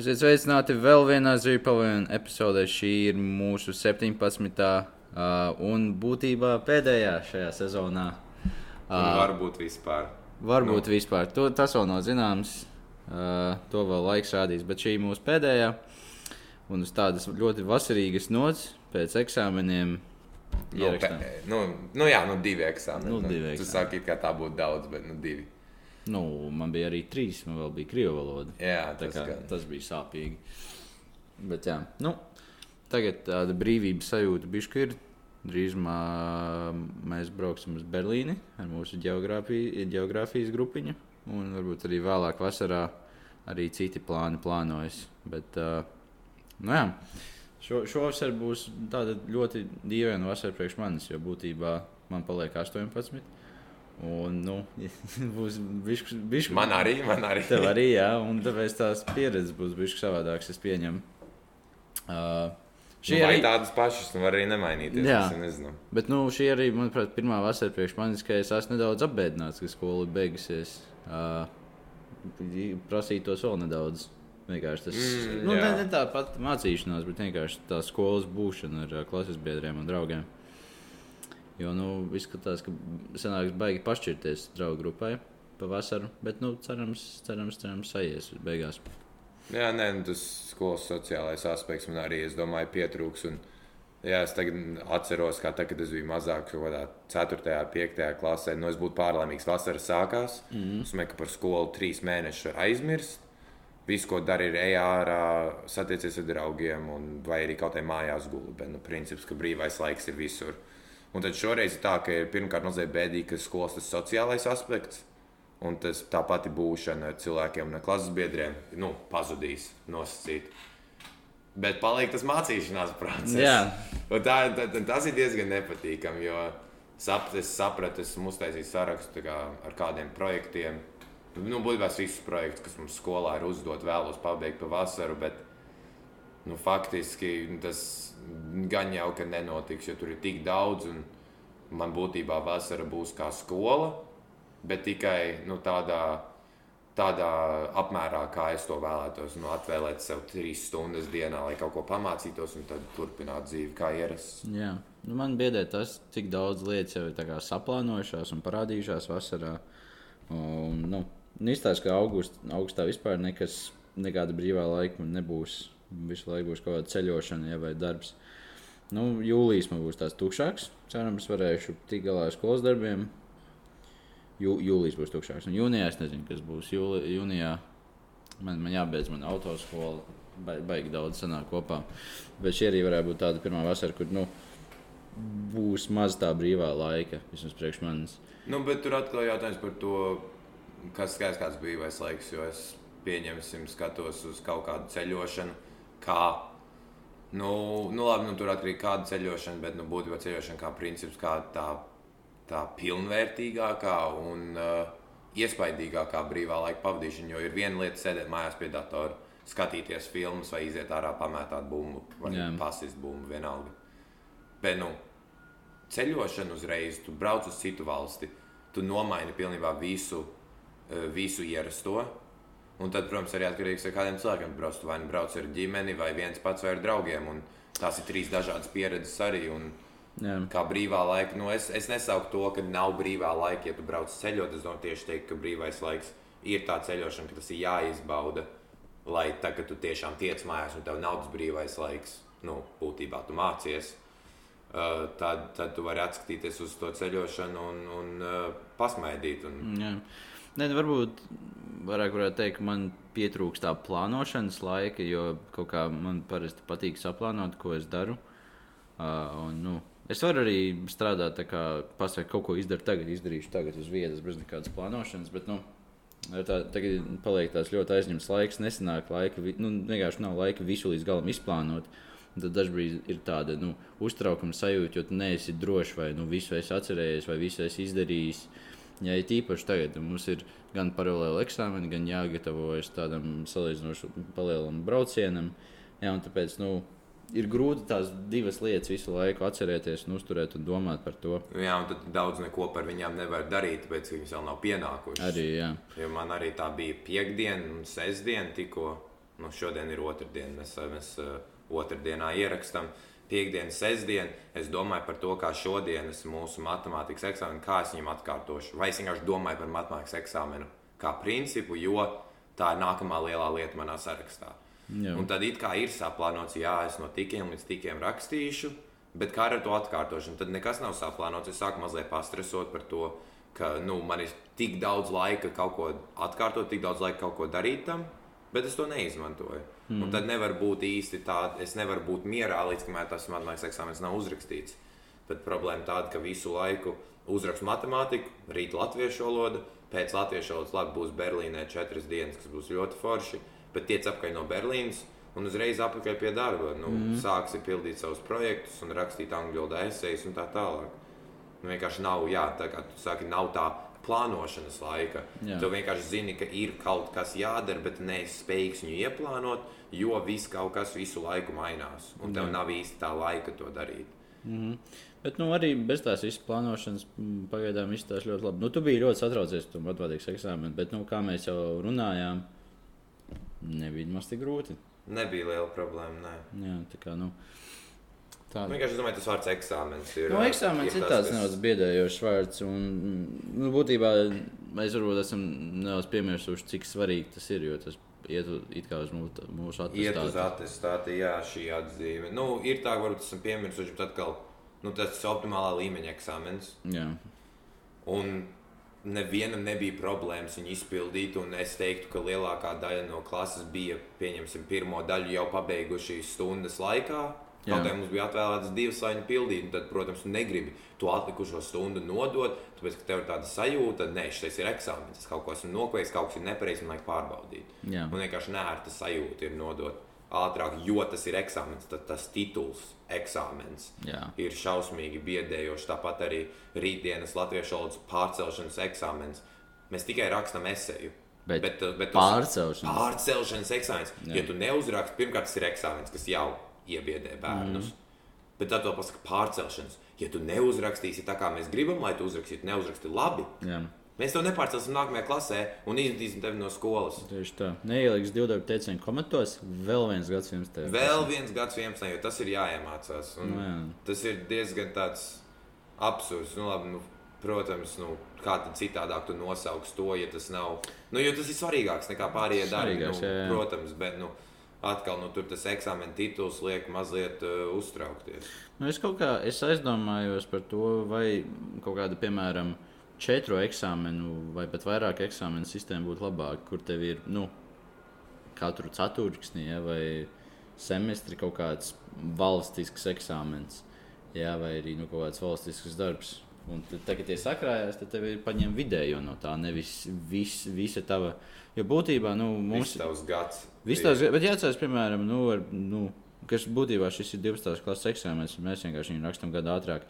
Esiet sveicināti vēl vienā Zīpavīna epizodē. Šī ir mūsu 17. Uh, un būtībā pēdējā šajā sezonā. Un varbūt vispār. Varbūt nu. vispār. To, tas vēl nav zināms. Uh, to vēl laiks rādīs. Bet šī ir mūsu pēdējā. Un uz tādas ļoti vasarīgas nots pēc eksāmeniem. Nu, pe, nu, nu jā, nu divi eksāmeni. Nu, divi nu, eksāmeni. Tu saki, ka tā būtu daudz, bet nu divi. Nu, man bija arī trīs, man vēl bija krievu valoda. Jā, tas, kā, gan. tas bija sāpīgi. Bet, jā, nu, tagad tāda brīvības sajūta bišķi ir. Drīzumā mēs brauksim uz Berlīni ar mūsu geogrāfijas grupiņu. Un varbūt arī vēlāk vasarā arī citi plāni plānojas. Bet, uh, nu jā, šo, šovasar būs tāda ļoti dīvaina vasara priekš manis, jo būtībā man paliek 18. Un, nu, būs bišķi, bišķi, Man arī, man arī. Tev arī, jā, un tāpēc tās pieredzes būs bijusi savādākas, es pieņemu. Uh, Šī nu, arī tādas pašas, nu arī nemainīties. Jā. nezinu. Bet nu, šī arī, manuprāt, pirmā vasara priekš manis, ka es esmu nedaudz apbēdināts, ka skola ir beigusies. Uh, prasītos vēl nedaudz. Vienkārši tas Mm, nu, ne, ne tā pati mācīšanās, bet vienkārši tā skolas būšana ar klases biedriem un draugiem. Jo nu, izskatās, ka sanāks baigi pašķirties draugu grupai pavasaru, bet nu, cerams, cerams, cerams, aizies beigās. Jā, nē, nu, tas skolas sociālais aspekts man arī, es domāju, pietrūks. Un, jā, es tagad atceros, kā tad, kad es biju mazāks, kaut kādā 4. un 5. klasē. Nu, es būtu pārlaimīgs, vasara sākās. Mm -hmm. Es domāju, ka par skolu trīs mēnešus var aizmirst. Visu, ko dari, ir ej ārā, satiecies ar draugiem, un, vai arī kaut kā mājās guli. Bet, nu, princips, ka brīvais laiks ir visur. Un tad šoreiz ir tā, ka ir pirmkārt mazliet bēdīgi, ka skolas tas sociālais aspekts. Un tas tā pati būšana ar cilvēkiem un klases biedriem nu, pazudīs, nosacīt. Bet paliek tas mācīšanās process. Un Tā, tā, tas ir diezgan nepatīkami, jo sap, es sapratu, esmu uztaisījis sarakstu kā, ar kādiem projektiem. Nu, būtībā visus projektus, kas mums skolā ir uzdot, vēlos pabeigt pa vasaru. Bet, nu, faktiski tas gan jau ka nenotiks, jo tur ir tik daudz. un Man būtībā vasara būs kā skola, bet tikai nu, tādā, tādā apmērā, kā es to vēlētos. Nu, atvēlēt sev trīs stundas dienā, lai kaut ko pamācītos, un tad turpināt dzīvi kā ierasts. Jā. Nu, man biedē tas, cik daudz lietas jau ir saplānojušās un parādījušās vasarā. Un, nu, Izstāsta, ka august, augustā vispār nekas, nekāda brīvā laika nebūs. Visu laiku būs kaut kāda ceļošana ja, vai darbs. Nu, jūlijas man būs tāds tukšāks. Cerams, varēšu tikt galā ar skolas darbiem. Jū, jūlijas būs tukšāks. Un jūnijā es nezinu, kas būs. Jūli, jūnijā man, man jābeidz mana autoskola. Ba, baigi daudz sanāk kopā. Bet šī arī varētu būt tāda pirmā vasara, kur nu, būs maz tā brīvā laika. Vismaz priekš manis. Nu, bet tur atkal jautājums par to, kas skaidrs, kāds bija brīvais laiks. Jo es pieņemsim, skatos uz kaut kādu ceļošanu, kā. Nu, nu labi, nu, tur atkarīgi kāda ceļošana, bet nu, būtībā ceļošana kā princips, kā tā, tā pilnvērtīgākā un uh, iespaidīgākā brīvā laika pavadīšana. Jo ir viena lieta sēdēt mājās pie datora, skatīties filmas vai iziet ārā, pamētāt bumbu vai Jā. pasist bumbu vienalga. Bet, nu, ceļošana uzreiz, tu brauc uz citu valsti, tu nomaini pilnībā visu, eh, visu ierasto. Un tad, protams, arī atkarīgs no kādiem cilvēkiem brauc. Vai nu brauc ar ģimeni, vai viens pats vai ar draugiem. Un tās ir trīs dažādas pieredzes arī. Un Jā. kā brīvā laika, nu es, es nesaucu to, ka nav brīvā laika, ja tu brauc ceļot. Es domāju, tieši teikt, ka brīvais laiks ir tā ceļošana, ka tas ir jāizbauda. Lai tā, kad tu tiešām tiec mājās un tev nav tas brīvais laiks, nu, būtībā tu mācies. Uh, tad, tad tu vari atskatīties uz to ceļošanu un, un uh, pasmaidīt. Un, Jā. Ne, varbūt vairāk varētu teikt, man pietrūkst tā plānošanas laika, jo kaut kā man parasti patīk saplānot, ko es daru. Uh, un, nu, es varu arī strādāt, tā kā pasakot, kaut ko izdarīt tagad, izdarīšu tagad uz vietas, bez nekādas plānošanas. Bet, nu, tā, tagad paliek tāds ļoti aizņemts laiks, nesenāk laika, nu, vienkārši nav laika visu līdz galam izplānot. Tad dažkārt ir tāda nu, uztraukuma sajūta, jo tu neesi drošs, vai nu, visu esi atcerējies, vai visu esi izdarījis. Ja ir īpaši tagad, tad mums ir gan paralēli eksāmeni, gan jāgatavojas tādam salīdzinoši palielam braucienam. Jā, un tāpēc nu, ir grūti tās divas lietas visu laiku atcerēties, un uzturēt un domāt par to. jā, un tad daudz neko par viņām nevar darīt, tāpēc viņas vēl nav pienākušas. Arī, jā. Jo man arī tā bija piekdiena un sestdiena tikko. Nu, šodien ir otrdiena, mēs, mēs uh, otrdienā ierakstām. Piektdiena, sestdiena. Es domāju par to, kā šodienas mūsu matemātikas eksāmenu, kā es viņam atkārtošu. Vai es vienkārši domāju par matemātikas eksāmenu kā principu, jo tā ir nākamā lielā lieta manā sarakstā. Jā. Un tad it kā ir saplānots, jā, es no tikiem līdz tikiem rakstīšu, bet kā ar to atkārtošanu, tad nekas nav saplānots. Es sāku mazliet pastresot par to, ka nu, man ir tik daudz laika kaut ko atkārtot, tik daudz laika kaut ko darīt tam, bet es to neizmantoju. Mm. Un tad nevar būt īsti tāda, es nevaru būt mierā, līdz kamēr tas matemātikas eksāmenis nav uzrakstīts. Tad problēma tāda, ka visu laiku uzrakstu matemātiku, rīt latviešu valodu, pēc latviešu valodas labi būs Berlīnē četras dienas, kas būs ļoti forši bet tiec apkārt no Berlīnas. Un uzreiz apakaļ pie darba. Nu, mm. Sāksi pildīt savus projektus, un rakstīt angļu valodā esejas un tā tālāk. Nu, vienkārši nav, jā, tā kā tu saki, nav tā plānošanas laika. Jā. Tu vienkārši zini, ka ir kaut kas jādara, bet neesi spējīgs viņu ieplānot, jo viss kaut kas visu laiku mainās. Un tev jā. nav īsti tā laika to darīt. Mm -hmm. Bet nu, arī bez tās visas plānošanas pagaidām izstāsta ļoti labi. Nu, tu biji ļoti satraucies par matemātikas eksāmenu, bet, nu, kā mēs jau runājām, nebija maz tik grūti. Nebija liela problēma. Nē. Jā, tā kā. Nu, Tāda. Nu, vienkārši domāju, tas vārds eksāmenis ir. Nu, eksāmenis ir, tāds kas... nedaudz biedējošs vārds. Un, nu, būtībā mēs varbūt esam nedaudz piemirsuši, cik svarīgi tas ir. Jo tas iet uz mūsu, mūsu attestātu. Iet uz attestātu, jā, šī atzīme. Nu, ir tā, varbūt esam piemirsuši, bet atkal nu, tas ir optimālā līmeņa eksāmenis. Jā. Un nevienam nebija problēmas viņu izpildīt. Es teiktu, ka lielākā daļa no klases bija, pieņemsim, pirmo daļu jau pabeiguši stundas laikā. Kaut kā mums bija atvēlētas divas, lai viņu pildītu. Tad, protams, negribi to atlikušo stundu nodot, tāpēc, ka tev ir tāda sajūta, ka šis ir eksāmenis, es kaut ko esmu nokavējis, kaut kas ir nepareizs, man vajag pārbaudīt. Jā. Un vienkārši nērta sajūta ir nodot ātrāk, jo tas ir eksāmenis, tad tas tituls eksāmenis ir šausmīgi biedējošs. Tāpat arī rītdienas latviešu valodas pārcelšanas eksāmenis. Mēs tikai rakstām esēju. Bet, bet, bet pārcelšanas. pārcelšanas eksāmenis. Ja tu neuzraksti, pirmkārt, tas ir eksāmenis, kas jau iebiedē bērnus. Mm. Bet tad vēl pasaka pārcelšanas. Ja tu neuzrakstīsi tā, kā mēs gribam, lai tu uzrakstītu, neuzraksti labi, Jā. Mēs to nepārcelsim nākamajā klasē un izmetīsim tevi no skolas. Tieši tā. Neieliks divu darbu teicienu komentos. Vēl viens gads 11. Vēl viens gads 11. jo tas ir jāiemācās. No, jā. Tas ir diezgan tāds absurds. Nu, labi, nu, protams, nu, kā tad citādāk tu nosauks to, ja tas nav. Nu, jo tas ir svarīgāks nekā pārējie darbi. Nu, jā, jā. Protams, bet. Nu, atkal nu, tas eksāmena tituls liek mazliet uh, uztraukties. Nu, es kaut kā es aizdomājos par to, vai kaut kāda, piemēram, četru eksāmenu vai pat vairāk eksāmenu sistēma būtu labāka, kur tev ir nu, katru ceturksni ja, vai semestri kaut kāds valstisks eksāmens, ja, vai arī nu, kaut kāds valstisks darbs. Un tad, kad tie sakrājās, tad tev ir paņemta vidējo no tā, nevis vis, visa tava. Jo būtībā nu, mums ir tas gads. Gads, bet jāatcerās, piemēram, nu, ar, nu, kas būtībā šis ir 12. klases eksāmenis, un mēs vienkārši viņu rakstām gadu ātrāk.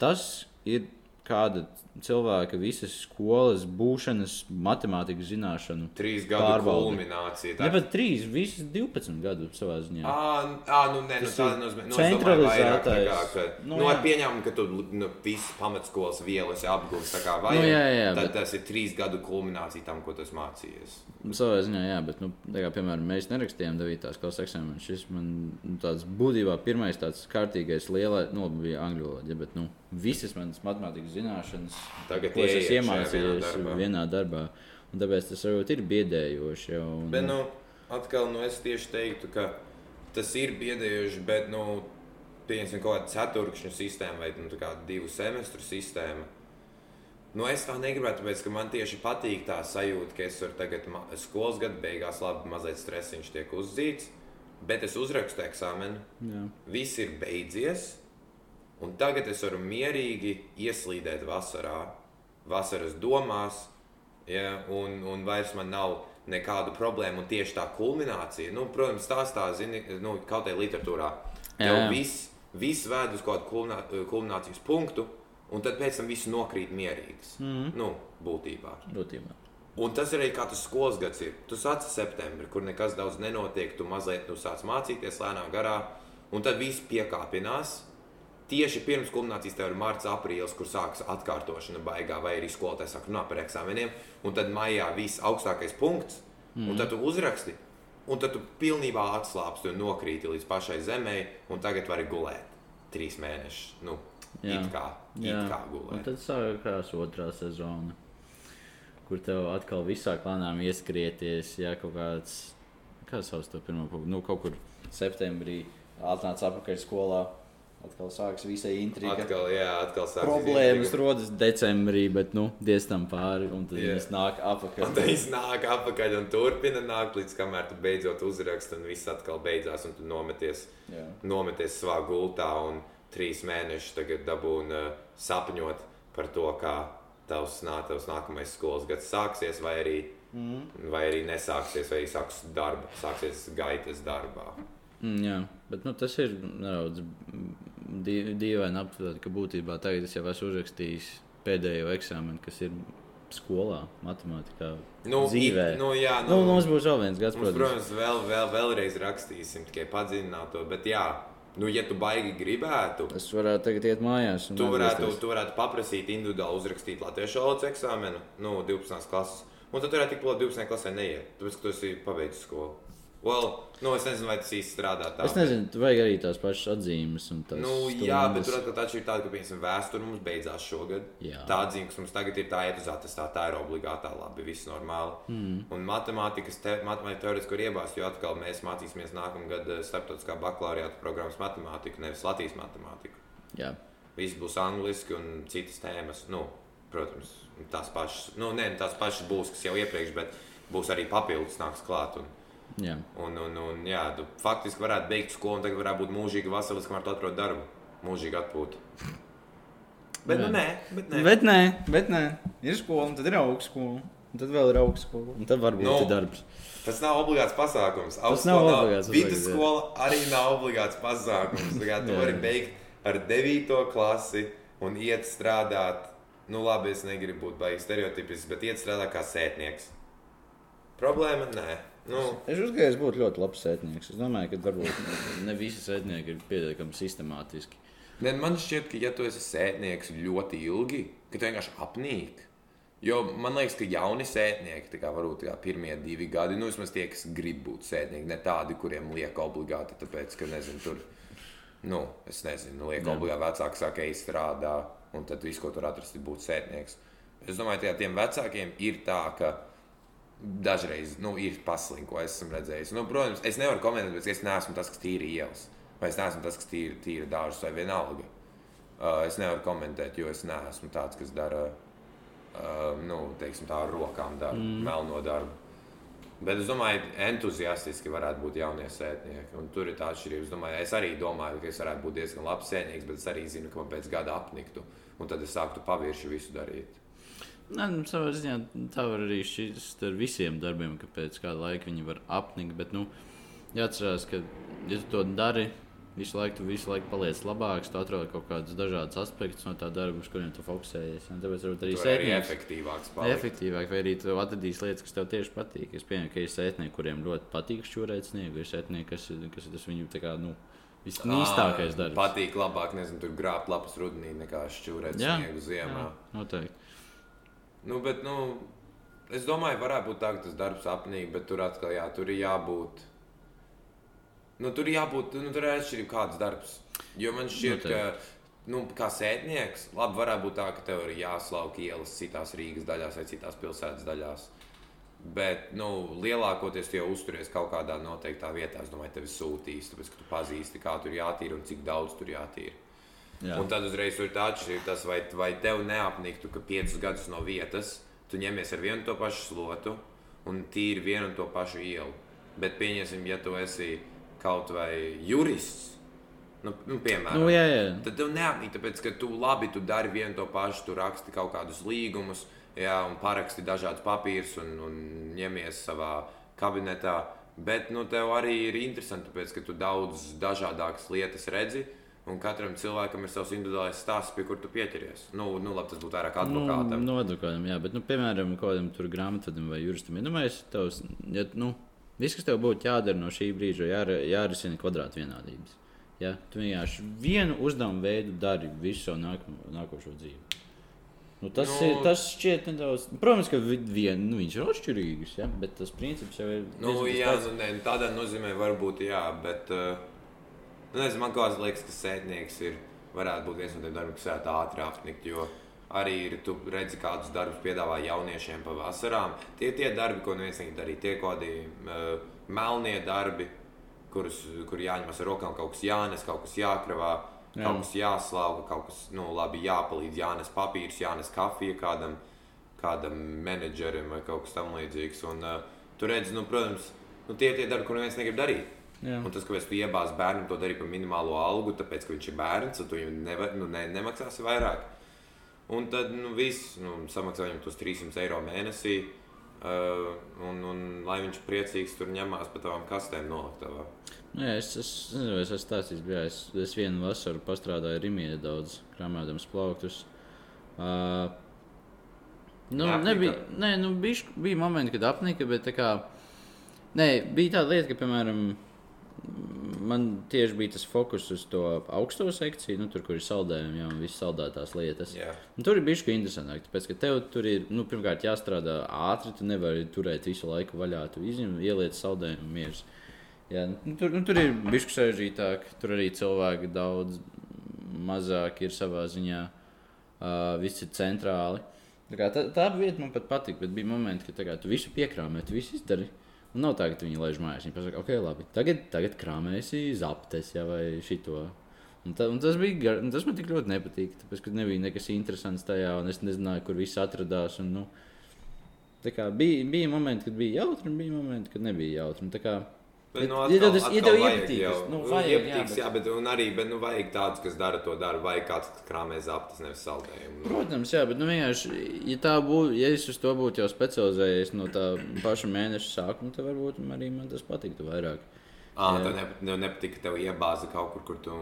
Tas ir kāda cilvēka visas skolas būšanas, matemātikas zināšanu. Trīs gadu kulminācija. Tā... Ne pat trīs, visas 12 gadu savā ziņā. À, nu, nē, nu, tā nozīmē, nu, centralizētais. Nekā, ka, nu, nu, ar pieņēmumu, ka tu nu, visas pamatskolas vielas apgūsi tā kā vajag. Nu, jā, jā, tad bet... tas ir trīs gadu kulminācija tam, ko tas mācījies. Savā ziņā, jā, bet, nu, kā, piemēram, mēs nerakstījām 9. klases eksāmenu. Šis man nu, tāds būtībā pirmais tāds kārtīgais lielais, nu, bija angļu valoda, bet, nu, visas manas matemātikas zināšanas, Tagad ko es iemācījos vienā darbā. vienā darbā. Un tāpēc tas varbūt ir biedējoši. Jau, un... Bet, nu, atkal, nu, es tieši teiktu, ka tas ir biedējoši, bet, nu, pieņemsim kaut kādu ceturkšņu sistēmu vai nu, divu semestru sistēmu. Nu, es tā negribētu, tāpēc, ka man tieši patīk tā sajūta, ka es varu tagad skolas gada beigās, labi, mazliet stresiņš tiek uzzīts, bet es uzrakstu eksāmenu. Jā. Viss ir beidzies. Un tagad es varu mierīgi ieslīdēt vasarā, vasaras domās, ja, un, un vairs man nav nekādu problēmu. Un tieši tā kulminācija, nu, protams, tās tā, zini, nu, kaut kādā literatūrā, jau viss vis ved uz kaut kādu kulminācijas punktu, un tad pēc tam viss nokrīt mierīgs. Mm -hmm. nu, būtībā. būtībā. Un tas arī kā tas skolas gads ir. Tu sāc septembrī, kur nekas daudz nenotiek, tu mazliet tu sāc mācīties lēnām garā, un tad viss piekāpinās tieši pirms kulminācijas tev ir marts, aprīlis, kur sākas atkārtošana, baigā, vai arī skolotājs sāk runāt par eksāmeniem, un tad maijā viss augstākais punkts, mm. un tad tu uzraksti. un tad tu pilnībā atslābsti un nokrīti līdz pašai zemē, un tagad vari gulēt trīs mēnešus. Nu, Jā. it kā, it Jā. kā Un gulēt. tad sākās otrā sezona, kur tev atkal visāk lēnām ieskrieties. Jā, kaut kāds, kā sauc to pirmo nu, kaut kur septembrī atnāca atpakaļ skolā. Atkal sāksies visai intriga. Atkal, jā, atkal sāksies Problēmas intriga. rodas decembrī, bet nu, diez tam pāri. Un tad Jā. viņas nāk Un atpakaļ. tad viņš nāk atpakaļ un turpina nākt, līdz kamēr tu beidzot uzraksti, un viss atkal beidzās, un tu nometies, Jā. nometies savā gultā, un trīs mēnešus tagad dabūni uh, sapņot par to, kā tavs, nā, tavs nākamais skolas gads sāksies, vai arī, mm. vai arī nesāksies, vai arī sāks darba, sāksies gaitas darbā. Mm, jā, bet nu, tas ir nedaudz dī- dīvaini aptvert, ka būtībā tagad es jau esmu uzrakstījis pēdējo eksāmenu, kas ir skolā, matemātikā. Nu, dzīvē. nu, jā, Nu, mums būs vēl viens gads, Mums, protams. protams, vēl, vēl, vēlreiz rakstīsim, tikai padziļināt to. Bet, jā, nu, ja tu baigi gribētu, Es varētu tagad iet mājās. tu varētu, atgriezties. tu varētu paprasīt individuāli uzrakstīt latviešu valodas eksāmenu, nu, 12. klases. Un tad varētu tik plakāt 12. klasē neiet, tāpēc, ka tu esi pabeidzis skolu. Well, nu, es nezinu, vai tas īsti strādā tā. Es nezinu, tu vajag arī tās pašas atzīmes. tās Nu, jā, bet tur atkal tā ir tāda, ka, piemēram, vēsture mums beidzās šogad. Jā. Tā atzīme, kas mums tagad ir, tā iet uz attestātu, tā ir obligātā, labi, viss normāli. Mm. Un matemātikas, te, matemātika teorētiski var iebāzt, jo atkal mēs mācīsimies nākamgad eh, starptautiskā bakalauriāta programmas matemātiku, nevis Latvijas matemātiku. Jā. Viss būs angliski un citas tēmas. Nu, protams, tās pašas, nu, ne tās pašas būs, kas jau iepriekš, bet būs arī papildus nāks klāt. Un, Jā. Un, un, un jā, tu faktiski varētu beigt skolu, un tagad varētu būt mūžīga vasara, kamēr tu atrod darbu. Mūžīgi atpūta. Bet, nu, nē, bet nē. Bet nē, bet nē. Ir skola, un tad ir augstskola. Un tad vēl ir augstskola. Un tad varbūt Nu, ir darbs. Tas nav obligāts pasākums. nav Augstskola obligāts Vidusskola arī nav obligāts pasākums. Kā tu vari beigt ar 9. klasi un iet strādāt. Nu, labi, es negribu būt baigts stereotipisks, bet iet strādāt kā sētnieks. Problēma? Nē. Nu, Es uzskatu, ka es būtu ļoti labs sētnieks. Es domāju, ka varbūt ne visi sētnieki ir pietiekami sistemātiski. Ne, man šķiet, ka, ja tu esi sētnieks ļoti ilgi, ka tu vienkārši apnīk. Jo man liekas, ka jauni sētnieki, tā kā varbūt kā pirmie divi gadi, nu vismaz tie, kas grib būt sētnieki, ne tādi, kuriem liek obligāti, tāpēc, ka nezinu, tur, nu, es nezinu, liek Jā. obligāti vecāki saka, ej strādā, un tad viss, ko tur atrast, ir būt sētnieks. Es domāju, ka tiem vecākiem ir tā, ka dažreiz nu, ir ko esmu redzējis. Nu, protams, es nevaru komentēt, bet es neesmu tas, kas tīri ielas, vai es neesmu tas, kas tīri, tīri dārzus vai vienalga. Uh, es nevaru komentēt, jo es neesmu tāds, kas dara uh, nu, teiksim, tā ar rokām, dara mm. melno darbu. Bet es domāju, entuziastiski varētu būt jaunie. Un tur ir tā atšķirība. Es, domāju, es arī domāju, ka es varētu būt diezgan labs sētnieks, bet es arī zinu, ka man pēc gada apniktu. Un tad es sāktu pavirši visu darīt. Nē, nu, savā ziņā tā var arī šķist ar visiem darbiem, ka pēc kāda laika viņi var apnikt. Bet, nu, jāatcerās, ka, ja tu to dari, visu laiku, tu visu laiku paliec labāks, tu atrod kaut kādus dažādus aspektus no tā darba, uz kuriem tu fokusējies. Un tāpēc varbūt arī sētnieks. efektīvāks. palikt. Efektīvāk, vai arī tu atradīsi lietas, kas tev tieši patīk. Es pieņemu, ka ir sētnieki, kuriem ļoti patīk šķūrēt sniegu. Ir sētnieki, kas, kas ir tas viņu tā kā, nu, visnīstākais Ā, darbs. Patīk labāk, nezinu, tur grābt lapas rudenī nekā šķūrēt Jā, sniegu ziemā. Jā, noteikti. Nu, bet, nu, es domāju, varētu būt tā, ka tas darbs apnīk, bet tur atkal jā, tur ir jābūt. Nu, tur ir jābūt, nu, tur ir atšķirība, kāds darbs. Jo man šķiet, Noteikti. ka, nu, kā sētnieks, labi, varētu būt tā, ka tev ir jāslauk ielas citās Rīgas daļās vai citās pilsētas daļās. Bet, nu, lielākoties tu jau uzturies kaut kādā noteiktā vietā. Es domāju, tevi sūtīs, tāpēc, ka tu pazīsti, kā tur jātīra un cik daudz tur jātīra. Jā. Un tad uzreiz ir tā atšķirība, vai, vai tev neapniktu, ka piecus gadus no vietas tu ņemies ar vienu to pašu slotu un tīri vienu un to pašu ielu. Bet pieņemsim, ja tu esi kaut vai jurists, nu, nu piemēram, Nu, jā, jā. tad tev neapnīk, tāpēc ka tu labi tu dari vienu to pašu, tu raksti kaut kādus līgumus, jā, un paraksti dažādus papīrus un, un ņemies savā kabinetā. Bet nu, tev arī ir interesanti, tāpēc, ka tu daudz dažādākas lietas redzi. Un katram cilvēkam ir savs individuālais stāsts, pie kur tu pieķeries. Nu, nu labi, tas būtu vairāk advokātam. Nu, no advokātam, jā, bet, nu, piemēram, kādam tur grāmatvedam vai juristam. Ja, nu, tavs, ja, nu, viss, kas tev būtu jādara no šī brīža, jā, jārisina kvadrāta vienādības. Ja? Tu vienkārši vienu uzdevumu veidu dari visu savu nākamo, nākošo dzīvi. Nu, tas, Nu- nu, ir, tas šķiet nedaudz. Protams, ka vi- vien, nu, viņš ir atšķirīgs, ja? bet tas princips jau ir. Nu, jā, nu, nē, nu, tādā nozīmē varbūt jā, bet uh, nu, nezinu, man kāds liekas, ka sētnieks ir, varētu būt viens no tiem darbiem, kas varētu ātri apnikt. Jo arī ir, tu redzi, kādus darbus piedāvā jauniešiem pa vasarām. Tie ir tie darbi, ko neviens negrib darīt. Tie kaut kādi uh, melnie darbi, kurus kur jāņemas ar rokām, kaut kas jānes, kaut kas jākravā. Jā. Kaut kas jāslauka, kaut kas nu, labi jāpalīdz, jānes papīrs, jānes kafija kādam, kādam menedžerim vai kaut kas tamlīdzīgs. Un, uh, tu redzi, nu, protams, nu, tie ir tie darbi, ko neviens negrib darīt. Jā. Un tas, kāpēc tu iebāzi bērnam to darīt par minimālo algu, tāpēc, ka viņš ir bērns, tu viņam neva, nu, ne, nemaksāsi vairāk. Un tad nu, viss nu, samaksā viņam tos 300 eiro mēnesī. Uh, un, un lai viņš priecīgs tur ņemās pa tavām kastēm noliktavā. Nu, jā, es, es nezinu, es esmu bet jā, es, es vienu vasaru strādāju Rīgā daudz, krāpējot plauktus. Uh, nu, Neapnika? nebija, nē, nu, bišķi, bija momenti, kad apnika, bet tā kā, nē, bija tāda lieta, ka, piemēram, man tieši bija tas fokus uz to augsto sekciju, nu, tur, kur ir saldējumi jau un visas saldētās lietas. Jā. Un tur ir bijis interesantāk, tāpēc, ka tev tur ir nu, pirmkārt jāstrādā ātri. Tu nevari turēt visu laiku vaļā. Tu izņem, ieliec saldējumu mierus. Jā, nu, tur, nu, tur ir bijis sarežģītāk. Tur arī cilvēki daudz mazāk ir savā ziņā. Uh, viss ir centrāli. Tā, kā, tā, tā vieta man pat patīk, bet bija momenti, kad kā, tu visu piekrāmē, tu visu izdari. Un nav tā, ka tu viņu laiž mājās. Viņi pasaka, ok, labi, tagad, tagad krāmēsi zaptes ja, vai šito. Un ta, un tas, bija, gar- un tas man tik ļoti nepatīk. Tāpēc, ka nebija nekas interesants tajā, un es nezināju, kur viss atradās. Un, nu, tā bija, bija momenti, kad bija jautri, un bija momenti, kad nebija jautri. Un tā Bet, nu, Ja tev tas- atkal- ja tev atkal vajag iepatīk, jau- tas, nu, nu, vajag, jā, iepatīks, bet- jā, bet un arī bet, nu, vajag tādus, kas dara to darbu, vai kāds, krāmē zaptas, nevis saldējumu. Nu, Protams, jā, bet nu, vienkārši, ja tā būtu, ja es uz to būtu jau specializējies no tā paša mēneša sākuma, tad varbūt arī man tas patiktu vairāk. Jā. tev ne, tev nepatīk, ka tev iebāza kaut kur, kur tu,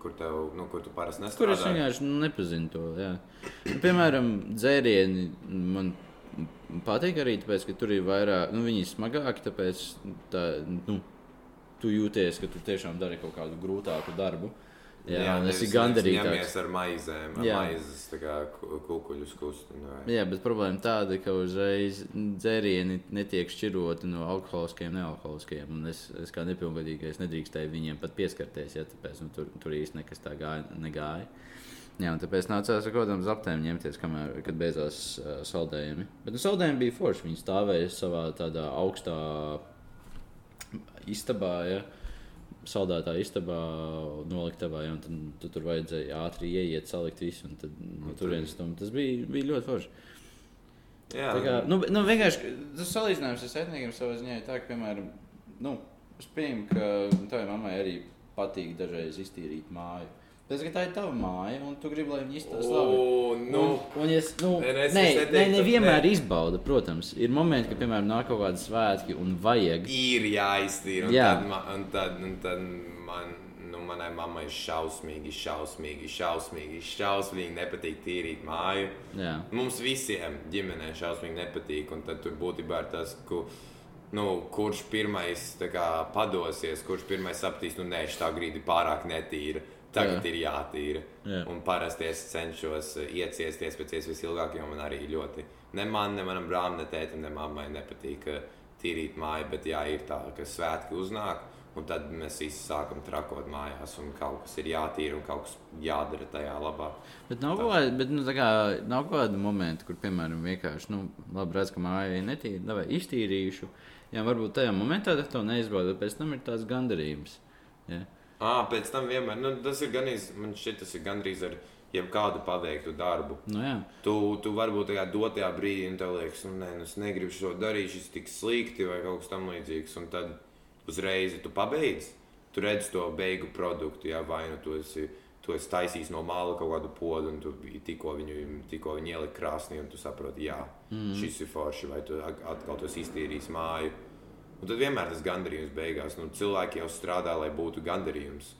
kur tev, nu, kur tu parasti Kur es vienkārši nu, nepazinu to. Jā. Nu, piemēram, dzērieni man patīk arī tāpēc, ka tur ir vairāk, nu, viņi ir smagāki, tāpēc tā, nu, tu jūties, ka tu tiešām dari kaut kādu grūtāku darbu. Jā, jā un es esmu gandarīts. Ar maizēm, ar Jā. maizes kā ku- kukuļus kustinu. Jā, bet problēma tāda, ka uzreiz dzērieni netiek šķiroti no alkoholiskiem, nealkoholiskiem. un Es, es kā nepilngadīgais nedrīkstēju viņiem pat pieskarties, ja tāpēc nu, tur, tur īsti nekas tā gāja, negāja. Jā, tāpēc nācās ar kaut kādām zaptēm ņemties, kamēr, kad beidzās uh, saldējumi. Bet nu, saldējumi bija forši. Viņi stāvēja savā tādā augstā istabā. Ja? Saldētā istabā, noliktavā, ja, un tad, tad tur vajadzēja ātri ieiet, salikt visu. un Tad, no turienes tam tas bija, bija ļoti forši. Jā, Tā kā, nu, nu, vienkārši tas salīdzinājums ar setniekiem savā ziņā ir tā, ka, piemēram, nu, es pieņemu, ka tavai mammai arī patīk dažreiz iztīrīt māju. Tas, ka tā ir tava māja, un tu gribi, lai viņi izstāsta labi. Nu, un, ja es, nu, Nē, es- nē, nē, nevienmēr nē. izbauda, protams. Ir momenti, kad, piemēram, nāk kaut kāda svētki un vajag. ir jāiztīra. Un, Jā. tad, ma- un tad, un tad man, nu, manai mammai šausmīgi, šausmīgi, šausmīgi, šausmīgi nepatīk tīrīt māju. Jā, Mums visiem ģimenē šausmīgi nepatīk. Un tad tur būtībā ir tas, ku, nu, kurš pirmais kā, padosies, kurš pirmais sapratīs, nu, nē, šī grīda ir pārāk netīra. Tagad Jā. Ir jātīra. Jā. Un parasti es cenšos uh, ieciesties pēc iespējas ilgāk, jo man arī ļoti. Ne man, ne manam brālim, ne tētim, ne mammai nepatīk uh, tīrīt māju, bet jā, ir tā, ka svētki uznāk. Un tad mēs visi sākam trakot mājās, un kaut kas ir jātīra, un kaut kas jādara tajā labā. bet nav kaut kāda, bet, nu, kā, nav kaut kāda momenta, kur, piemēram, vienkārši, nu, labi, redz, ka māja ir netīra, vai iztīrīšu. Jā, varbūt tajā momentā to neizbauda, bet pēc tam ir tāds gandarījums. Jā. À, pēc tam vienmēr, nu, tas ir gandrīz, man šķiet, tas ir gandrīz ar jebkādu paveiktu darbu. Nu, jā. Tu, tu varbūt tajā dotajā brīdī, liekas, nu, nē, nu, es negribu šo darīt, šis tik slikti vai kaut kas tamlīdzīgs. Un tad uzreiz tu pabeidz, tu redz to beigu produktu, jā, vai nu tu esi. Tu esi taisījis no māla kaut kādu podu, un tu tikko viņu, tikko viņu ielika krāsnī, un tu saproti, jā, mm. šis ir forši, vai tu at- atkal tos iztīrījis māju. Un tad vienmēr tas gandarījums beigās. Nu, cilvēki jau strādā, lai būtu gandarījums.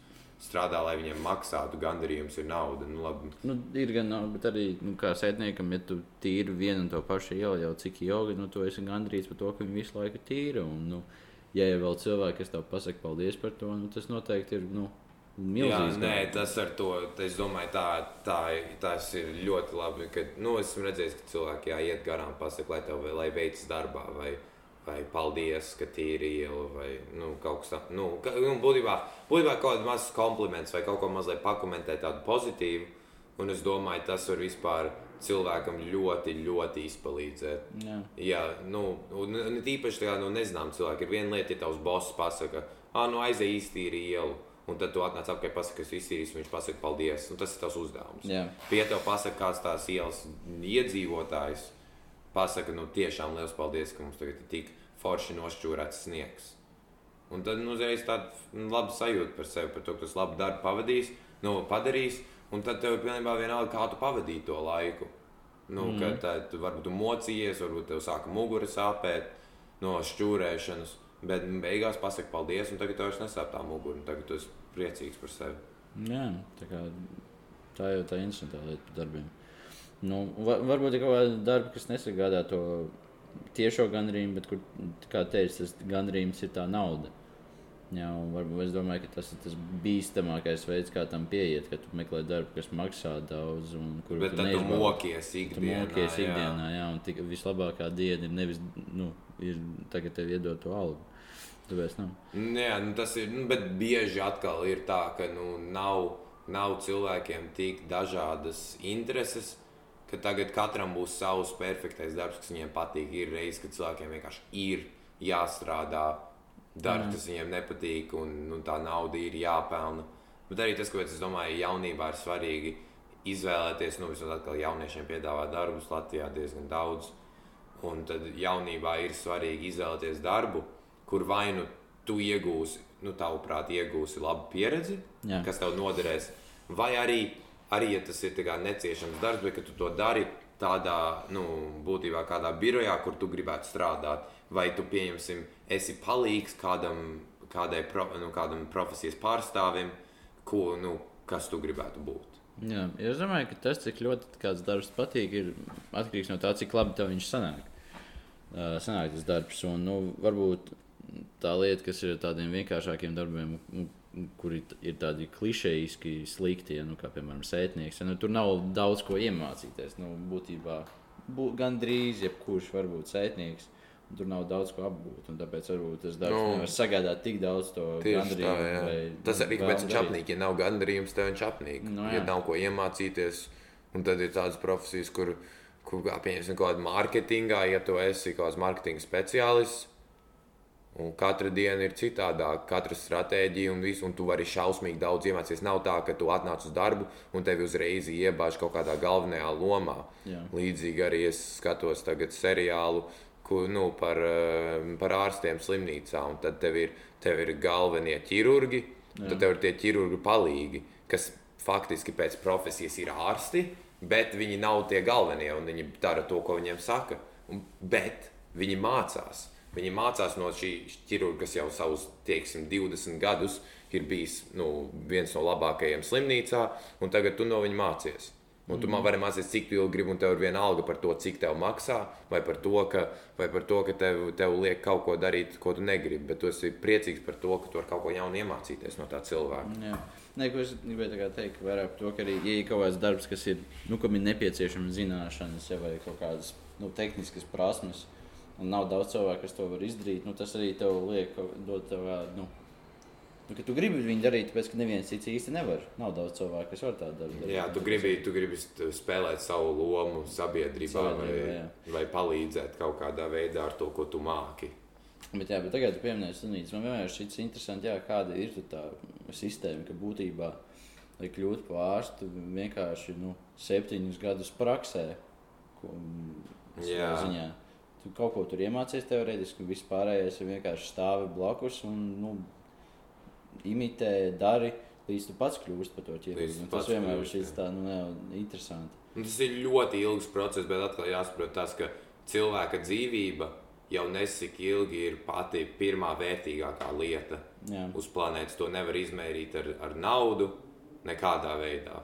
Strādā, lai viņiem maksātu. Gandarījums ir nauda. Nu, labi, Nu, ir gan, nav, bet arī nu, kā sētniekam, ja tu tīri vienu un to pašu ielu, jau cik ilgi, nu, tu esi gandrīz par to, ka viņi visu laiku tīra. Un, nu, ja ir vēl cilvēki, kas tev pasaka paldies par to, nu, tas noteikti ir nu, Jā, milzīgs. nē, gājiens. tas ar to, es domāju, tā, tā, tas ir ļoti labi. Ka, nu, esmu redzējis, ka cilvēki jā, iet garām, pasakā, lai tev lai veicas darbā, vai, vai paldies, ka tīri iela, vai nu, kaut kas tāds. Nu, ka- nu, būtībā, būtībā kaut kāds mazs kompliments vai kaut ko mazliet pakomentēt tādu pozitīvu. Un es domāju, tas var vispār cilvēkam ļoti, ļoti izpalīdzēt. Jā. Jā, nu, un, un tīpaši tādā nu, nezinām cilvēku. Ir viena lieta, ja tavs boss pasaka, ah, nu aizej iztīri ielu. Un tad tu atnāc apkārt, pasakā, ka es iztīrīšu, viņš pasakā, paldies. Un tas ir tavs uzdevums. Jā. Pie tev pasakā, kāds tās ielas iedzīvotājs. Pasaka, nu tiešām liels paldies, ka mums tagad ir tik forši nošķūrēts sniegs. Un tad nu, uzreiz tāda laba sajūta par sevi, par to, ka tu labu darbu pavadījis, nu, padarījis. Un tad tev pilnībā vienalga, kā tu pavadīji to laiku. Nu, mm. Kad tā, tu varbūt tu mocījies, varbūt tev sāka mugura sāpēt no šķūrēšanas. Bet beigās pasakā paldies, un tagad tev vairs nesāp tā mugura. un Tagad tu esi priecīgs par sevi. Jā, tā, kā, tā jau tā ir interesanta lieta par darbiem. Nu, va, varbūt ir kaut kāda darba, kas nesagādā to tiešo gandarījumu, bet kur, kā teicu, tas gandarījums ir tā nauda. Jā, varbūt es domāju, ka tas ir tas bīstamākais veids, kā tam pieiet, kad tu meklē darbu, kas maksā daudz. Un kur Bet tu neizbauda. mokies Tu ikdienā. mokies jā. ikdienā, jā, un tik, vislabākā diena ir nevis nu, ir tagad tev iedot to algu. Tāpēc, nu, Jā, nu tas ir. Nu, bet bieži atkal ir tā, ka nu, nav, nav cilvēkiem tik dažādas intereses, ka tagad katram būs savs perfektais darbs, kas viņiem patīk. Ir reizes, kad cilvēkiem vienkārši ir jāstrādā darbs, Jā. kas viņiem nepatīk, un nu, tā nauda ir jāpelna. Bet arī tas, ko es domāju, jaunībā ir svarīgi izvēlēties, nu, vismaz atkal jauniešiem piedāvāt darbus Latvijā diezgan daudz. Un tad jaunībā ir svarīgi izvēlēties darbu, kur vai nu tu iegūsi, nu, tavuprāt, iegūsi labu pieredzi, Jā. kas tev noderēs, vai arī, arī ja tas ir neciešams darbs, bet tu to dari tādā, nu, būtībā kādā birojā, kur tu gribētu strādāt, vai tu pieņemsim, esi palīgs kādam, kādai pro, nu, kādam profesijas pārstāvim, ko, nu, kas tu gribētu būt. Jā, es domāju, ka tas, cik ļoti kāds darbs patīk, ir atkarīgs no tā, cik labi tev viņš sanāk. Uh, sanāk tas darbs, un nu, varbūt tā lieta, kas ir tādiem vienkāršākiem darbiem, kuri ir tādi klišejiski slikti, nu, kā piemēram sētnieks, ja, nu, tur nav daudz ko iemācīties. Nu, būtībā bū, gandrīz jebkurš var būt sētnieks. Tur nav daudz ko apgūt, un tāpēc varbūt tas darbs Nu, nevar sagādāt tik daudz to Tieši tā, jā. vai Tas arī pēc darīt. čapnīka, ja nav gandarījums, tad viņš apnīk. Nu, ja jā. nav ko iemācīties, un tad ir tādas profesijas, kur, kur pieņemsim, kaut kādā mārketingā, ja tu esi kaut kāds mārketinga speciālists. Un katra diena ir citādāka, katra stratēģija un viss, un tu vari šausmīgi daudz iemācīties. Nav tā, ka tu atnāc uz darbu un tevi uzreiz iebāž kaut kādā galvenajā lomā. Jā. Līdzīgi arī es skatos tagad seriālu ku, nu, par, eh, par ārstiem slimnīcā, un tad tev ir, tev ir galvenie ķirurgi, un tad tev ir tie ķirurgi palīgi, kas faktiski pēc profesijas ir ārsti, bet viņi nav tie galvenie, un viņi dara to, ko viņiem saka. Un, bet viņi mācās. Viņi mācās no šī ķirurga, kas jau savus, teiksim, 20 gadus ir bijis nu, viens no labākajiem slimnīcā, un tagad tu no viņa mācies. Un tu man vari mācīties, cik tu ilgi gribi, un tev ir viena alga par to, cik tev maksā, vai par to, ka, vai par to, ka tev, tev liek kaut ko darīt, ko tu negribi. Bet tu esi priecīgs par to, ka tu vari kaut ko jaunu iemācīties no tā cilvēka. Jā. Nē, ko es gribēju teikt, vairāk par to, ka arī, ja ir kaut kāds darbs, kas ir, nu, kam ir nepieciešams zināšanas, ja, vai kaut kādas nu, tehniskas prasmes, un nav daudz cilvēku, kas to var izdarīt, nu, tas arī tev liek, dod tev nu, nu, ka tu gribi viņu darīt, tāpēc, ka neviens cits īsti nevar. Nav daudz cilvēku, kas var tādu darīt. Jā, tu gribi, tu gribi spēlēt savu lomu sabiedrībā, Sabiedrībā, vai, jā. vai palīdzēt kaut kādā veidā ar to, ko tu māki. Bet, jā, bet tagad, kad pieminēji slimnīcu, man vienmēr šķiet interesanti, jā, kāda ir tā sistēma, ka būtībā, lai kļūtu par ārstu, vienkārši nu, septiņus gadus praksē. Ko, Jā. ziņā. Tu kaut ko tur iemācījies teorētiski, un viss pārējais ir vienkārši stāvi blakus un nu, imitē, dari, līdz tu pats kļūsi par to tu Un Tas vienmēr ir šis tā, nu, jā, interesanti. Un tas ir ļoti ilgs process, bet atkal jāsaprot tas, ka cilvēka dzīvība jau nesik ilgi ir pati pirmā vērtīgākā lieta Jā. uz planētas. To nevar izmērīt ar, ar naudu nekādā veidā.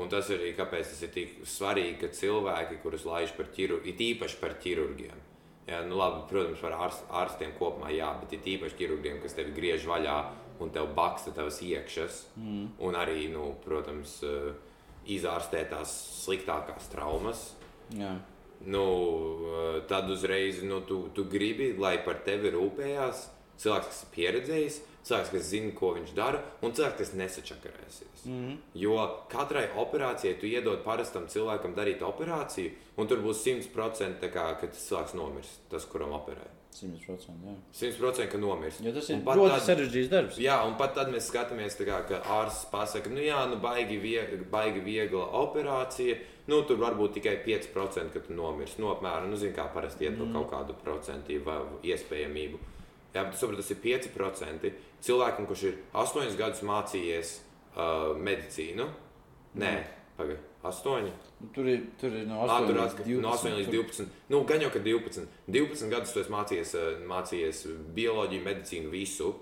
Un tas ir arī kāpēc tas ir tik svarīgi, ka cilvēki, kurus laiž par ķirurgiem, ir īpaši par ķirurgiem. Jā, nu labi, protams, par ārst, ārstiem kopumā, jā, bet ir īpaši ķirurgiem, kas tevi griež vaļā un tev baksta tavas iekšas, mm. un arī, nu, protams, uh, izārstē tās sliktākās traumas. Jā. Nu, uh, tad uzreiz nu, tu, tu gribi, lai par tevi rūpējās cilvēks, kas ir pieredzējis, cilvēks, kas zina, ko viņš dara, un cilvēks, kas nesačakarēsies. Mm -hmm. Jo katrai operācijai tu iedod parastam cilvēkam darīt operāciju, un tur būs 100% kā, ka tas cilvēks nomirs, tas, kuram operē. 100%. Jā. 100% ka nomirs. Jo tas ir ļoti tad- sarežģīts darbs. Jā, un pat tad mēs skatāmies, tā kā, ka ārsts pasakā, nu jā, nu baigi, vie, baigi viegla operācija. Nu, tur var būt tikai 5%, ka tu nomirsi. Nu, apmēram, nu, zini, kā parasti iet mm. kaut kādu procentu vai iespējamību. Jā, bet tu saproti, tas ir 5%. Cilvēkam, kurš ir 8 gadus mācījies uh, medicīnu, nē, pagaidi, 8. Nu, Tur ir, tur ir no 8 Ah, tur līdz atkal 12. no 8 līdz 12. Nu, gan jau, ka 12. 12 gadus tu esi mācījies, eh, mācījies bioloģiju, medicīnu, visu.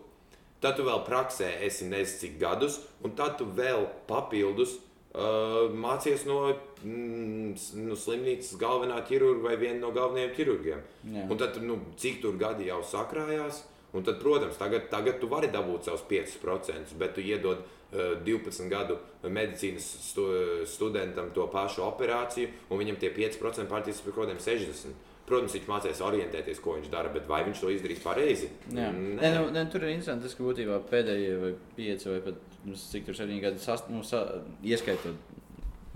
Tad tu vēl praksē esi nezinu cik gadus, un tad tu vēl papildus mācījies no, mm, no slimnīcas galvenā ķirurga vai viena no galvenajiem ķirurgiem. Jā. Un tad, nu, cik tur gadi jau sakrājās, un tad, protams, tagad, tagad tu vari dabūt savus 5%, bet tu iedod uh, 12 gadu medicīnas stu, studentam to pašu operāciju, un viņam tie 5% pārtīstās par kaut kādiem 60. Protams, viņš mācīs orientēties, ko viņš dara, bet vai viņš to izdarīs pareizi? Jā. Nē, nu, nē, tur ir interesanti, tas, ka būtībā pēdējie vai pieci vai pat nu, cik tur septiņi gadi, sast, nu, sa, ieskaitot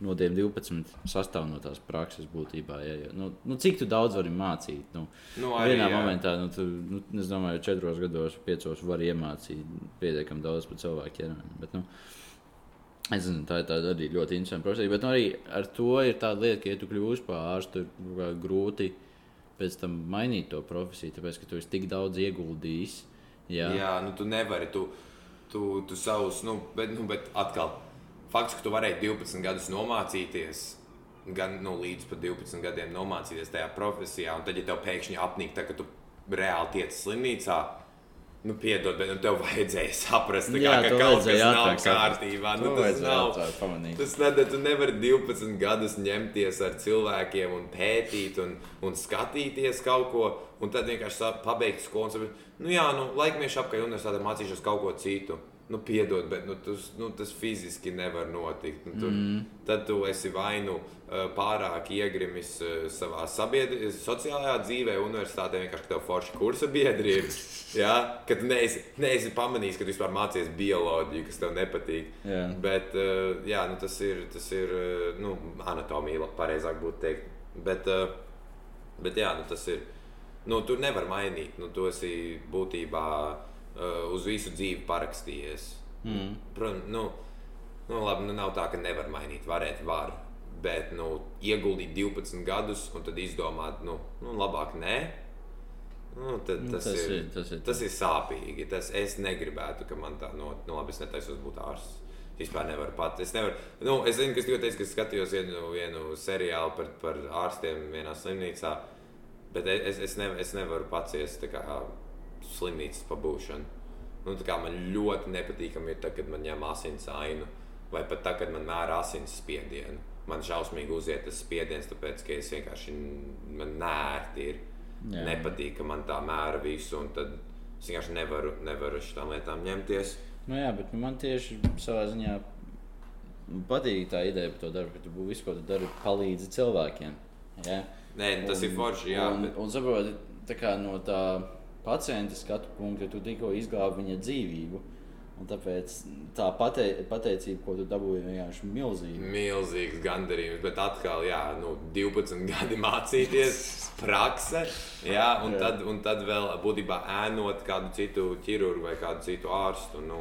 no tiem 12, sastāv no tās prakses būtībā. Jā, jā. Nu, nu, cik daudz vari mācīt? Nu, Nu, arī, vienā jā. momentā, nu, tu, nu, es domāju, ka četros gados, piecos var iemācīt pietiekami daudz par cilvēku ķermeni. Bet, nu, Es zinu, tā ir tāda arī ļoti interesanta profesija. Bet nu, arī ar to ir tā lieta, ka, ja tu kļūsi par ārstu, ir kā grūti pēc tam mainīt to profesiju, tāpēc ka tu esi tik daudz ieguldījis. Jā, Jā, nu tu nevari. Tu, tu, tu savus, nu, bet, nu, bet atkal, fakts, ka tu varēji 12 gadus nomācīties, gan nu, līdz pat 12 gadiem nomācīties tajā profesijā, un tad, ja tev pēkšņi apnīk, tā, ka tu reāli tiec slimnīcā, nu, piedod, bet nu, tev vajadzēja saprast, kā, Jā, ka kaut kas nav saprast. kārtībā. Nu, tas nav. pamanīt. Tas nedara, tu nevari 12 gadus ņemties ar cilvēkiem un pētīt un, un skatīties kaut ko, un tad vienkārši pabeigt skolu. Nu, jā, nu, laikmiešu apkārt universitātē mācīšos kaut ko citu. Nu, piedod, bet nu, tas, nu, tas fiziski nevar notikt. Nu, tur, mm. Tad tu esi vai nu uh, pārāk iegrimis uh, savā sabiedri, sociālajā dzīvē, universitātē vienkārši tev forši kursa biedri ir. Ja? Kad neesi, neesi pamanījis, ka tu vispār mācies bioloģiju, kas tev nepatīk. Jā. Bet uh, jā, nu, tas ir, tas ir nu, anatomija, pareizāk būtu teikt. Bet, bet jā, nu, tas ir. Nu, tur nevar mainīt. Nu, tu esi būtībā uz visu dzīvi parakstījies. Mm. Protams, nu, nu, labi, nu, nav tā, ka nevar mainīt. Varēt, var. Bet nu, ieguldīt 12 gadus un tad izdomāt, nu, nu labāk nē. Nu, tad, Nu, tas, tas ir, ir- tas ir- tas ir sāpīgi. Tas, es negribētu, ka man tā no, nu, labi, es netaisos būt ārsts. Vispār nevaru pat. Es, nevaru, nu, es zinu, ka es tikko teicu, ka skatījos vienu, vienu seriālu par, par ārstiem vienā slimnīcā, bet es, es, nev, es nevaru paciest kā slimnīcas pabūšanu. Nu, man ļoti nepatīkami ir, tad, kad man ņem asins ainu, vai pat tad, kad man mēra asins spiedienu. Man šausmīgi uziet tas spiediens, tāpēc ka es vienkārši nērti ir. Jā. Nepatīk, ka man tā mēra visu, un tad es vienkārši nevaru, nevaru šitām lietām ņemties. Nu, jā, bet man tieši savā ziņā patīk tā ideja par to darbu, ka tu visu, ko tu dari, palīdzi cilvēkiem. Jā? Nē, tas un, ir forši, jā. Un, bet, un saproti, tā kā no tā pacienta skatu punkta, tu tikko izglābi viņa dzīvību. Un tāpēc tā pate, pateicība, ko tu dabūji, ir vienkārši milzīga. Milzīgs gandarījums, bet atkal, jā, nu, 12 gadi mācīties, prakse, jā, un, Jā. tad, un tad vēl būtībā ēnot kādu citu ķirurgu vai kādu citu ārstu. Nu,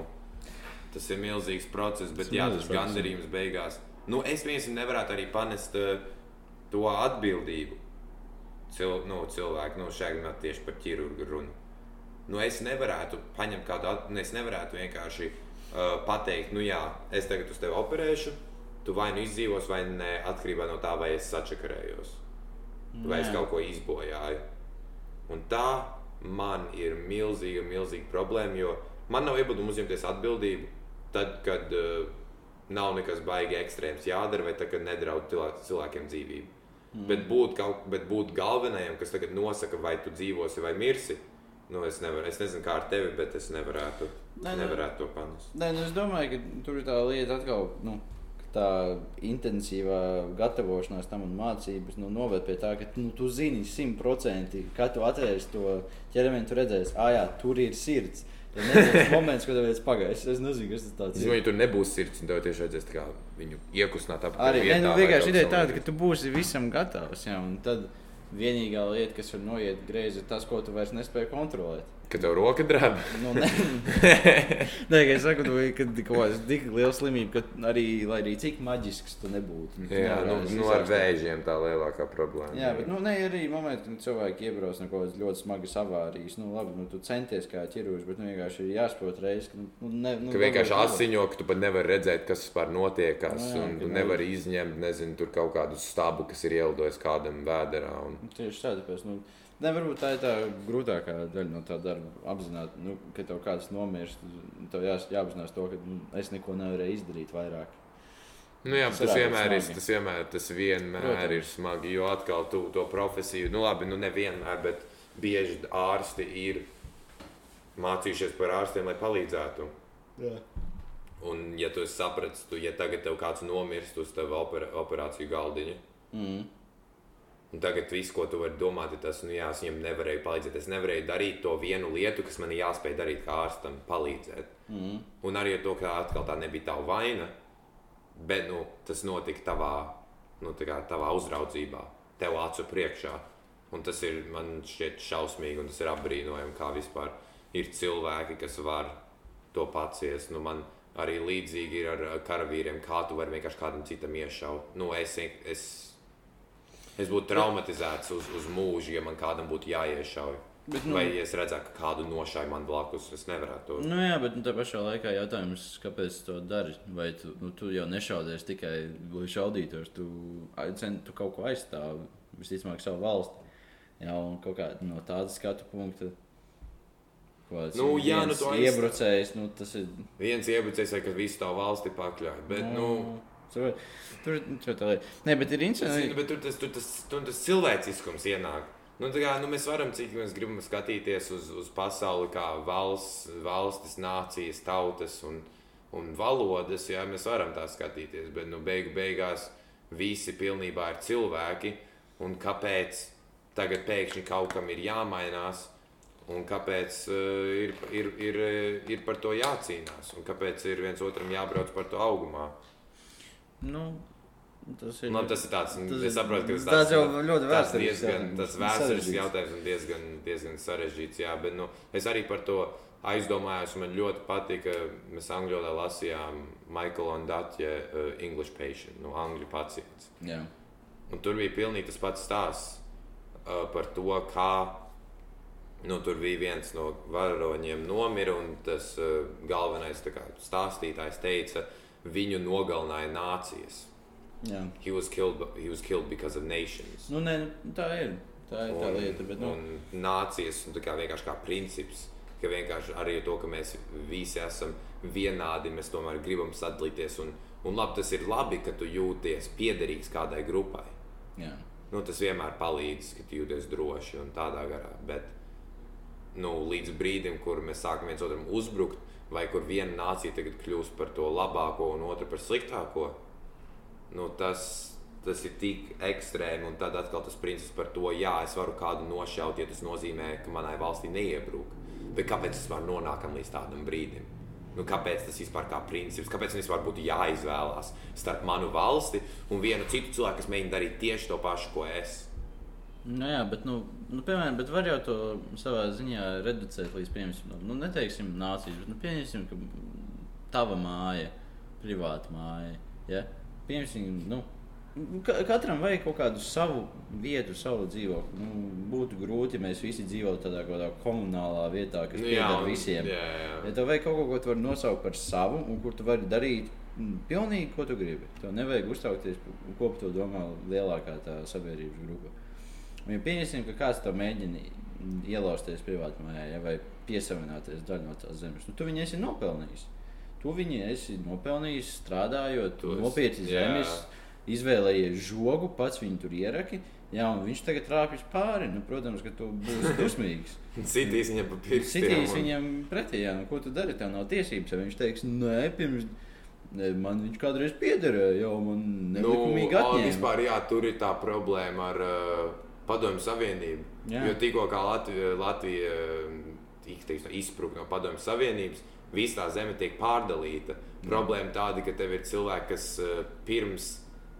tas ir milzīgs process, bet Tas jā, tas gandarījums beigās. Nu, es vienkārši nevarētu arī panest uh, to atbildību. Cil, nu, cilvēku, nu, šajā gadījumā tieši par ķirurgu runu. Nu, es nevarētu paņemt kādu, nu, es nevarētu vienkārši uh, pateikt, nu, jā, es tagad uz tevi operēšu, tu vai nu izdzīvos, vai nē, atkarībā no tā, vai es sačakarējos, vai es kaut ko izbojāju. Un tā man ir milzīga, milzīga problēma, jo man nav iebildumu uzņemties atbildību tad, kad uh, nav nekas baigi ekstrēms jādara, vai tad, kad nedraud cilvē- cilvēkiem dzīvību. Mm. Bet būt, kaut, bet būt galvenajam, kas tagad nosaka, vai tu dzīvosi vai mirsi, nu, es, nevaru, es nezinu, kā ar tevi, bet es nevarētu. Nē, nevarētu to panest. Nē, nu es domāju, ka tur ir tā lieta atkal. Nu, Tā intensīvā gatavošanās tam un mācības nu, noved pie tā, ka nu, tu zini simtprocentīgi, kad tu atvērsi to ķermeni, tu redzēsi, ah, jā, tur ir sirds. Ja nebūs moments, kad ir pagājis, es nezinu, kas tas Es ir. ja tur nebūs sirds, un tev tieši kā viņu iekustināt. Arī ne, vietā, nu, vai vienkārši ideja tāda, ka tu būsi visam gatavs. Jā, un tad vienīgā lieta, kas var noiet greizi, ir tas, ko tu vairs nespēji kontrolēt. Kad tev roka drēb. Nu, nē, nē, ka es saku, ka kaut kāda tik liela slimība, ka arī, lai arī cik maģisks tu nebūtu. tu Jā, nu, nu ar vēžiem tā lielākā problēma. Jā, bet nu, ne arī momenti, kad cilvēki iebrauc no kaut kādas ļoti smagas avārijas. Nu, labi, nu, tu centies kā ķirurgs, bet nu, vienkārši ir jāsaprot reizes, ka nu, ne, nu, Ka vienkārši asiņo, ka tu pat nevari redzēt, kas vispār notiekās. Nu jā, un tu nevari izņemt, nezinu, tur kaut kādu stabu, kas ir ielidojis kādam vēderā. Un... Tieši tā, tāpēc. Nu, Ne, varbūt tā ir tā grūtākā daļa no tā darba. Apzināti, nu, ka tev kāds nomirst, tev jā, jāapzinās to, ka nu, es neko nevarēju izdarīt vairāk. Nu, jā, Tas tas, vienmēr ir, tas vienmēr, tas vienmēr Protams. ir smagi. Jo atkal tu to profesiju, nu labi, nu nevienmēr, bet bieži ārsti ir mācījušies par ārstiem, lai palīdzētu. Jā. Un, ja tu esi sapratis, tu, ja tagad tev kāds nomirst uz tava opera, operāciju galdiņa, Mm. Tagad viss, ko tu vari domāt, ir tas, nu jā, es viņam nevarēju palīdzēt. Es nevarēju darīt to vienu lietu, kas man ir jāspēj darīt kā ārstam, palīdzēt. Mm. Un arī ar to, ka atkal tā nebija tava vaina, bet nu, tas notika tavā, nu, kā tavā uzraudzībā, tev acu priekšā. Un tas ir man šķiet šausmīgi, un tas ir apbrīnojami, kā vispār ir cilvēki, kas var to paciest. Nu, man arī līdzīgi ir ar karavīriem, kā tu vari vienkārši kādam citam iešaut. Nu, es, es, es būtu traumatizēts uz, uz mūžu, ja man kādam būtu jāiešauj. Bet, Nu, nu, Vai ja es redzētu, ka kādu nošāju man blakus, es nevarētu to Nu, jā, bet nu, tā pašā laikā jautājums, kāpēc tu to dari? Vai tu, nu, tu jau nešaudies tikai šaudītos, tu, cen- tu kaut ko aizstāvi, visticamāk, savu valsti. Jā, un kaut kā no tāda skatu punkta. tas Nu, ir jā, nu, tu aizstāv- Iebrucējs, nu, tas ir. viens iebrucējs, vai ka visu tā valsti pakļauj. Bet, nu, tur, tur, tur tā lieta. Nē, bet ir interesanti. bet tur tas, tur tas, tur tas cilvēciskums ienāk. Nu, kā, nu, mēs varam, cik mēs gribam skatīties uz, uz pasauli, kā valsts, valstis, nācijas, tautas un, un valodas. Jā, mēs varam tā skatīties, bet nu, beigu beigās visi pilnībā ir cilvēki. Un kāpēc tagad pēkšņi kaut kam ir jāmainās? Un kāpēc uh, ir, ir, ir, eh, ir par to jācīnās? Un kāpēc ir viens otram jābrauc par to augumā? Nu, tas ir. Man tas ir tāds, Tas es saprotu, ka tas tāds jau ļoti tāds vēsturisks diezgan jautājums, tas vēsturisks sarežģīts. jautājums un diezgan, diezgan sarežģīts. Jā, bet nu, es arī par to aizdomājos. un Man ļoti patika, mēs angļu valodā lasījām Michael Ondatje uh, English patient, no angļu pacients. Jā. Un tur bija pilnīgi tas pats stāsts uh, par to, kā nu, tur bija viens no varoņiem nomira, un tas uh, galvenais tā kā, stāstītājs teica, viņu nogalināja nācijas. Jā. He was killed, he was killed because of nations. Nu, nē, tā ir. Tā ir tā Un- lieta. Bet, nu, un nācijas un tā kā vienkārši kā princips, ka vienkārši arī to, ka mēs visi esam vienādi, mēs tomēr gribam sadalīties. Un, un labi, tas ir labi, ka tu jūties piederīgs kādai grupai. jā. Nu, tas vienmēr palīdz, ka tu jūties droši un tādā garā. Bet nu, līdz brīdim, kur mēs sākam viens otram uzbrukt, vai kur viena nācija tagad kļūst par to labāko un otra par sliktāko, nu, tas, tas ir tik ekstrēmi. Un tad atkal tas princips par to, jā, es varu kādu nošaut, ja tas nozīmē, ka manai valstī neiebrūk. Bet kāpēc mēs vispār nonākam līdz tādam brīdim? Nu, kāpēc tas vispār kā princips, kāpēc man vispār būtu jāizvēlās starp manu valsti un vienu citu cilvēku, kas mēģina darīt tieši to pašu, ko es? Nu, jā, bet, nu, nu, piemēram, bet var jau to savā ziņā reducēt līdz, piemēram, nu, neteiksim, nācijas, bet, nu, pieņemsim, ka tava māja, privāta māja, ja? pieņemsim, nu, ka, katram vajag kaut kādu savu vietu, savu dzīvokli. Nu, būtu grūti, ja mēs visi dzīvotu tādā kādā komunālā vietā, kas Nu, pieder visiem. Jā, jā. Ja tev vajag kaut ko, ko tu vari nosaukt par savu, un kur tu vari darīt mm, pilnīgi, ko tu gribi. Tev nevajag uztraukties, ko par to domā lielākā sabiedrības grupa. Ja pieņemsim, ka kāds to mēģina ielausties privātā mājā, ja, vai piesavināties daļu no tās zemes, nu, tu viņu esi nopelnījis. Tu viņu esi nopelnījis strādājot, nopietni zemes, izvēlējies žogu, pats viņu tur ieraki. Jā, un viņš tagad trāpīs pāri. Nu, protams, ka tu būsi dusmīgs. Citīs viņam pa pirkstiem. Citīs un- viņam pretī, jā, nu, ko tu dari? Tev nav tiesības. Ja viņš teiks, nē, pirms man viņš kādreiz piederēja, jau man nelikumīgi o, atņēma. vispār, jā, tur ir tā problēma ar uh, Padomju Savienību. Jā. Jo tikko Latvija, Latvija tik, teiksim, izspruka no Padomju Savienības, visa tā zeme tiek pārdalīta. Problēma tāda, ka tev ir cilvēki, kas uh, pirms,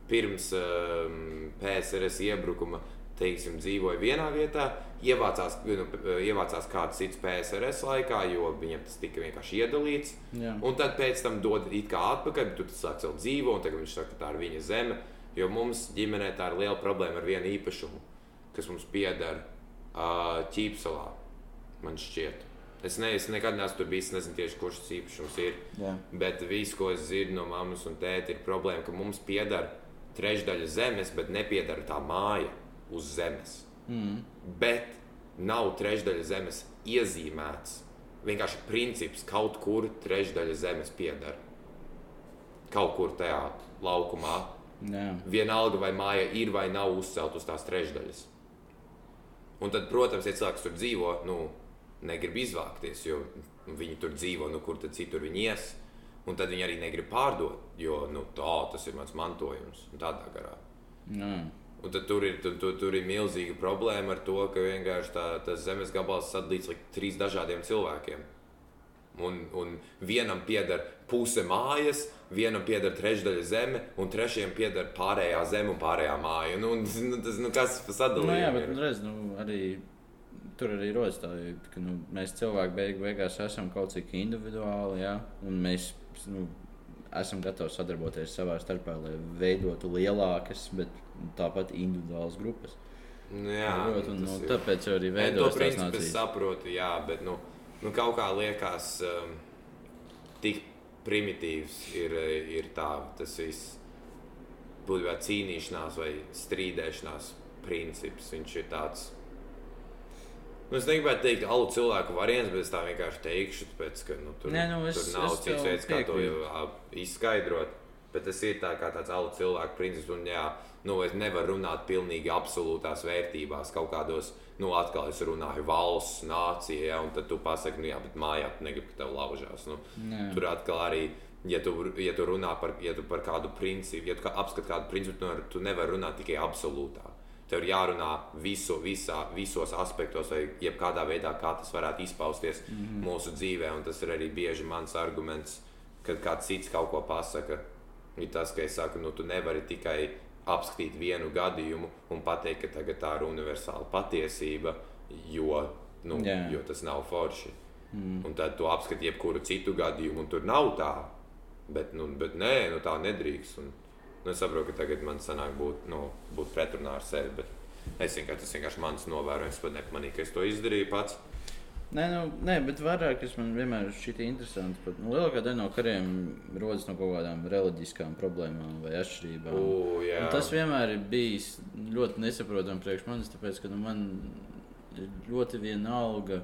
pirms um, PSRS iebrukuma teiksim, dzīvoja vienā vietā, ievācās, nu, ievācās kāds cits PSRS laikā, jo viņam tas tika vienkārši iedalīts. Jā. Un tad pēc tam dod it kā atpakaļ, bet tas sāk vēl dzīvo, un tagad viņš saka, ka tā ir viņa zeme. Jo mums ģimenē tā ir liela problēma ar vienu īpašumu, kas mums pieder Ķīpselā, man šķiet. Es, ne, es nekad neesmu tur bijis, nezinu tieši, kurš tas īpašums ir. Jā. Bet viss, ko es dzirdu no mammas un tēta, ir problēma, ka mums pieder trešdaļa zemes, bet nepieder tā māja uz zemes. Mm. Bet nav trešdaļa zemes iezīmēts. Vienkārši princips kaut kur trešdaļa zemes pieder. Kaut kur tajā laukumā. Jā. Vienalga, vai māja ir vai nav uzcelta uz tās trešdaļas. Un tad, protams, ja cilvēks tur dzīvo, nu, negrib izvākties, jo viņi tur dzīvo, nu, kur tad citur viņi ies. Un tad viņi arī negrib pārdot, jo nu, tā, tas ir mans mantojums. Tādā garā. Jā. Un tad tur ir, tur, tur, tur ir milzīga problēma ar to, ka vienkārši tā, tas zemes gabals sadalīts like, trīs dažādiem cilvēkiem. Un, un vienam pieder puse mājas, vienam pieder trešdaļa zeme, un trešajam pieder pārējā zeme un pārējā māja. Nu, un, nu, tas, nu, kas tas par Nu, jā, bet sadalījumu? redz, nu, arī, tur arī rodas tā, ka nu, mēs cilvēki beig, beigās esam kaut cik individuāli, jā, un mēs nu, esam gatavi sadarboties savā starpā, lai veidotu lielākas, bet tāpat individuālas grupas. Nu, jā, Prot, un, tas nu, ir- tāpēc arī veidojas tās principu es nācijas. saprotu, jā, bet nu, nu, kaut kā liekas, um, tik primitīvs ir, ir tā, tas viss būtībā cīnīšanās vai strīdēšanās princips. Viņš ir tāds. Nu, es negribētu teikt, alu cilvēku variants, bet es tā vienkārši teikšu, tāpēc, ka nu, tur, Nē, nu, es- tur nav cits veids, kā to izskaidrot. Bet tas ir tā kā tāds alu cilvēku princips, un jā, nu, es nevaru runāt pilnīgi absolūtās vērtībās, kaut kādos, nu, atkal es runāju valsts, nācija, ja, un tad tu pasaki, nu, jā, bet mājā tu negribi, ka tev laužās. Nu, Nē. tur atkal arī. Ja tu, ja tu runā par, ja tu par kādu principu, ja tu kā- apskati kādu principu, tu, tu nevari runāt tikai absolūtā. Tev ir jārunā visu, visā, visos aspektos, vai jebkādā veidā, kā tas varētu izpausties mm -hmm. mūsu dzīvē. Un tas ir arī bieži mans arguments, kad kāds cits kaut ko pasaka. Ir tas, ka es saku, nu, tu nevari tikai apskatīt vienu gadījumu un pateikt, ka tagad tā ir universāla patiesība, jo, nu, Jā. jo tas nav forši. Mm. Un tad tu apskati jebkuru citu gadījumu, un tur nav tā. Bet, nu, bet nē, nu, tā nedrīkst. Un, nu, es saprotu, ka tagad man sanāk būt, nu, būt pretrunā ar sevi. Bet es vienkārši tas vienkārši mans novērojums, pat nepamanīju, ka es to izdarīju pats. Nē, nu, nē, bet vairāk kas man vienmēr šķiet interesanti. Pat, nu, lielākā daļa no kariem rodas no kaut kādām reliģiskām problēmām vai atšķirībām. U, tas vienmēr ir bijis ļoti nesaprotami priekš manis, tāpēc, ka nu, man ir ļoti vienalga,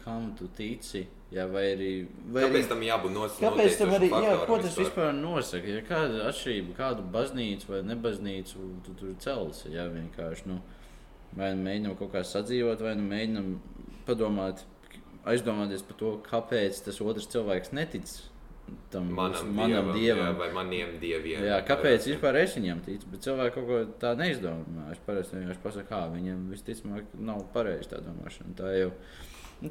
kam tu tici. Jā, vai arī, vai Kāpēc arī, tam jābūt nos- kāpēc tam arī, jā, ko tas vispār? vispār nosaka? Ja kāda atšķirība, kādu baznīcu vai nebaznīcu tu tur cels, jā, vienkārši, nu, vai nu mēģinam kaut kā sadzīvot, vai nu mēģinam padomāt, aizdomāties par to, kāpēc tas otrs cilvēks netic tam Manam, mūsu- manam dievam. Jā, vai maniem dieviem. Jā, kāpēc vispār es viņam ticu? Bet cilvēki kaut ko tādu neizdomā. Es parasti vienkārši pasaku, kā viņam visticamāk nav pareizi tā domāšana. Tā jau,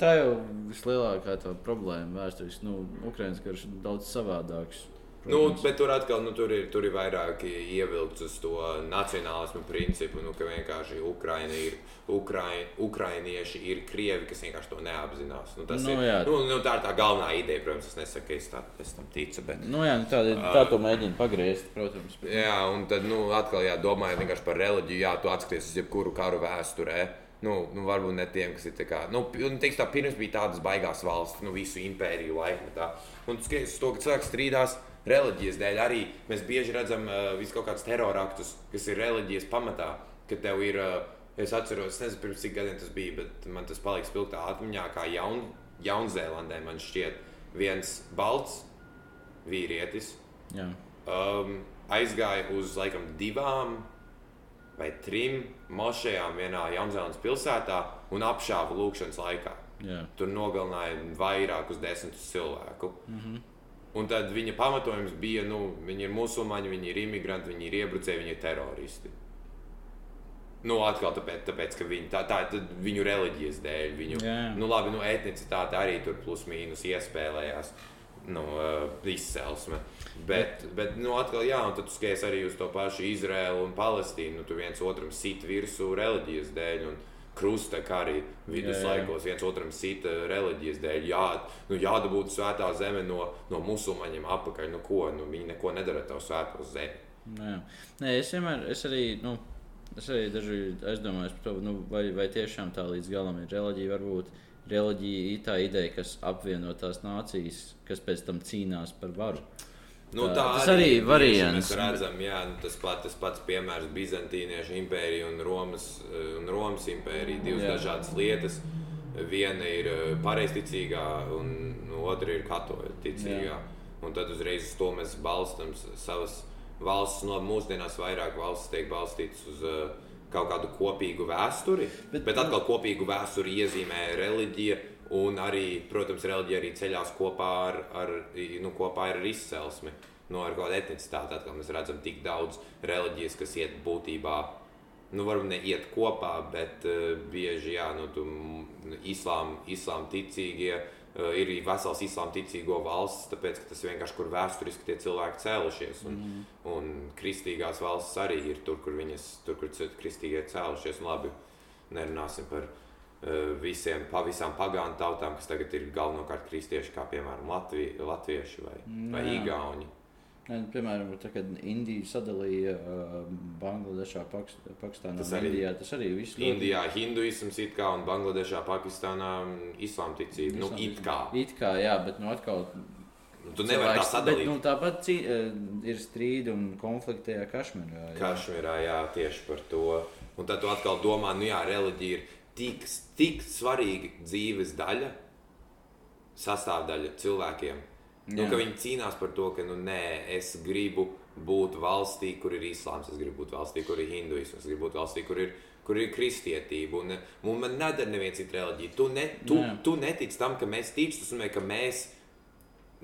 tā jau vislielākā tā problēma vēsturiski. Nu, Ukraiņas karš ir daudz savādāks. Nu, bet tur atkal nu, tur ir, tur ir vairāk ievilkts uz to nacionālismu principu, nu, ka vienkārši Ukraina ir, Ukrai, ukrainieši ir krievi, kas vienkārši to neapzinās. Nu, tas Nu, ir, jā. nu, nu, tā ir tā galvenā ideja, protams, es nesaku, ka es, tā, es tam ticu. Bet... Nu, jā, nu, tā, tā to mēģina pagriezt, protams. Jā, un tad nu, atkal jā, domājot par reliģiju, jā, tu atskaties uz jebkuru karu vēsturē. Nu, nu, varbūt ne tiem, kas ir tā kā, nu, teiks, tā, pirms bija tādas baigās valsts, nu, visu impēriju laikmetā. Un tu skaties uz to, ka cilvēks strīdās reliģijas dēļ. Arī mēs bieži redzam uh, visu kaut kādus teroraktus, kas ir reliģijas pamatā, ka tev ir, uh, es atceros, nezinu, pirms cik gadiem tas bija, bet man tas paliks spilgtā atmiņā, kā jaun, Jaunzēlandē man šķiet viens balts vīrietis jā. um, aizgāja uz laikam divām vai trim mošajām vienā Jaunzēlandes pilsētā un apšāva lūkšanas laikā. Jā. Tur nogalināja vairākus desmitus cilvēku. Mm. -hmm. Un tad viņa pamatojums bija, nu, viņi ir musulmaņi, viņi ir imigranti, viņi ir iebrucēji, viņi ir teroristi. Nu, atkal tāpēc, tāpēc ka viņi, tā, tā viņu reliģijas dēļ. Viņu, Jā. nu, labi, nu, etnicitāte arī tur plus mīnus iespēlējās. Nu, uh, izcelsme. Bet, bet, nu, atkal, jā, un tad tu skaties arī uz to pašu Izraēlu un Palestīnu. Nu, tur viens otram sit virsū reliģijas dēļ. Un, Krusta, kā arī viduslaikos, viens otram sita reliģijas dēļ. Jā, nu, jādabūtu svētā zeme no, no musulmaņiem apakaļ. Nu, ko, nu, viņi neko nedara ar tavu svēto zemi. Nē, Nē es vienmēr, es arī, nu, es arī daži aizdomājos par to, nu, vai, vai tiešām tā līdz galam ir reliģija. Varbūt reliģija ir tā ideja, kas apvieno tās nācijas, kas pēc tam cīnās par varu. Nu, Tā- tas arī bieži variants. Mēs redzam, jā, nu, tas, pat, tas pats piemērs Bizantīniešu impērija un Romas, eh, un Romas impērija. Divas Jā. dažādas lietas. Viena ir eh, pareizticīgā, un nu, otra ir katoļa ticīgā. Un tad uzreiz uz to mēs balstām savas valsts. No mūsdienās vairāk valsts tiek balstītas uz uh, kaut kādu kopīgu vēsturi. Bet, Bet- bet atkal kopīgu vēsturi iezīmē reliģija. Un arī, protams, reliģija arī ceļās kopā ar, ar, nu, kopā ar izcelsmi, no ar kādu etnicitāti. Atkal mēs redzam tik daudz reliģijas, kas iet būtībā, nu, varbūt ne iet kopā, bet uh, bieži, jā, nu, tu, mm, islām, islām ticīgie. Uh, ir vesels islāma ticīgo valsts, tāpēc ka tas vienkārši kur vēsturiski tie cilvēki cēlušies. Un, mm. un kristīgās valsts arī ir tur, kur viņas, tur, kur kristīgie cēlušies. Un labi, nerunāsim par uh, visiem, pa visām pagānu tautām, kas tagad ir galvenokārt kristieši, kā piemēram Latvi, latvieši vai, vai Jā. igauņi. Nē, Piemēram, tā, kad Indija sadalīja uh, Bangladešā, Pakst- Pakistānā Tas arī- Indijā, tas arī viss ļoti- Indijā hinduisms it kā un Bangladešā, Pakistānā islām ticība. Nu, Islām it kā. It kā, jā, bet nu atkal. Nu, Tu nevari tā sadalīt. Bet, nu, tāpat cī, eh, ir strīdi un konflikti Kašmirā. jā. Kašmirā, jā, tieši par to. Un tad tu atkal domā, nu jā, reliģija ir tik, tik svarīga dzīves daļa, sastāvdaļa cilvēkiem. Nu, Jā. ka viņi cīnās par to, ka, nu, nē, es gribu būt valstī, kur ir islāms, es gribu būt valstī, kur ir hinduisms, es gribu būt valstī, kur ir, kur ir kristietība. Un, un man nedara neviens cits reliģija. Tu, ne, tu, Jā. tu netici tam, ka mēs ticam, tas nozīmē, ka mēs.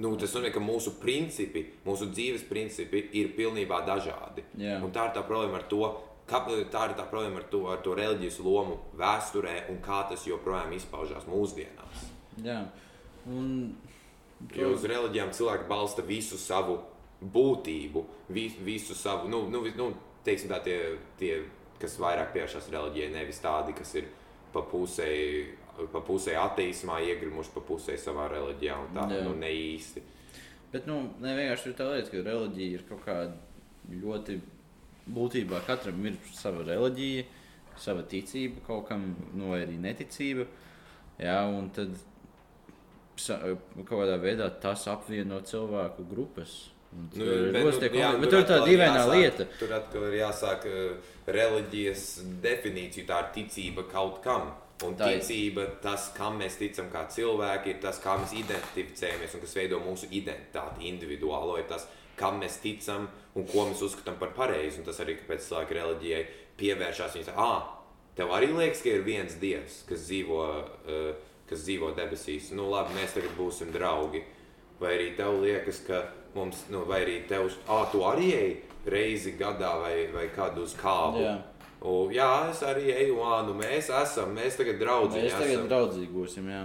Nu, tas nozīmē, ka mūsu principi, mūsu dzīves principi ir pilnībā dažādi. Un tā ir tā problēma ar to, kā, tā ir tā problēma ar to, ar to reliģijas lomu vēsturē un kā tas joprojām izpaužās mūsdienās. Jā. Un, Jo uz reliģijām cilvēki balsta visu savu būtību, vi, visu savu, nu, nu, nu teiksim tā, tie, tie, kas vairāk pievēršas reliģijai, nevis tādi, kas ir pa pusē, pa pusē ateismā, iegrimuši pa pusē savā reliģijā un tā, Jā. nu, ne īsti. Bet, nu, ne vienkārši tā lieta, ka reliģija ir kaut kāda ļoti būtībā. Katram ir sava reliģija, sava ticība, kaut kam, nu, vai arī neticība. Jā, un tad kaut kādā veidā tas apvieno cilvēku grupas. Nu, bet, nu, jā, konflikti. Bet tur ir tā dīvainā lieta. Tur atkal ir jāsāk uh, reliģijas definīcija, tā ir ticība kaut kam. Un Tā ir. ticība, tas, kam mēs ticam, kā cilvēki, ir tas, kā mēs identificējamies un kas veido mūsu identitāti individuālo, ir tas, kam mēs ticam un ko mēs uzskatām par pareizu. Un tas arī, kāpēc cilvēki reliģijai pievēršās. Viņi saka, ah, tev arī liekas, ka ir viens dievs, kas dzīvo, uh, kas dzīvo debesīs. Nu, labi, mēs tagad būsim draugi. Vai arī tev liekas, ka mums, nu, vai arī tev, ah, tu arī ej reizi gadā vai, vai kādu uz kāpu. Jā. U, jā, es arī eju, ā, nu mēs esam, mēs tagad draugi Mēs tagad esam. draudzīgi būsim. Jā.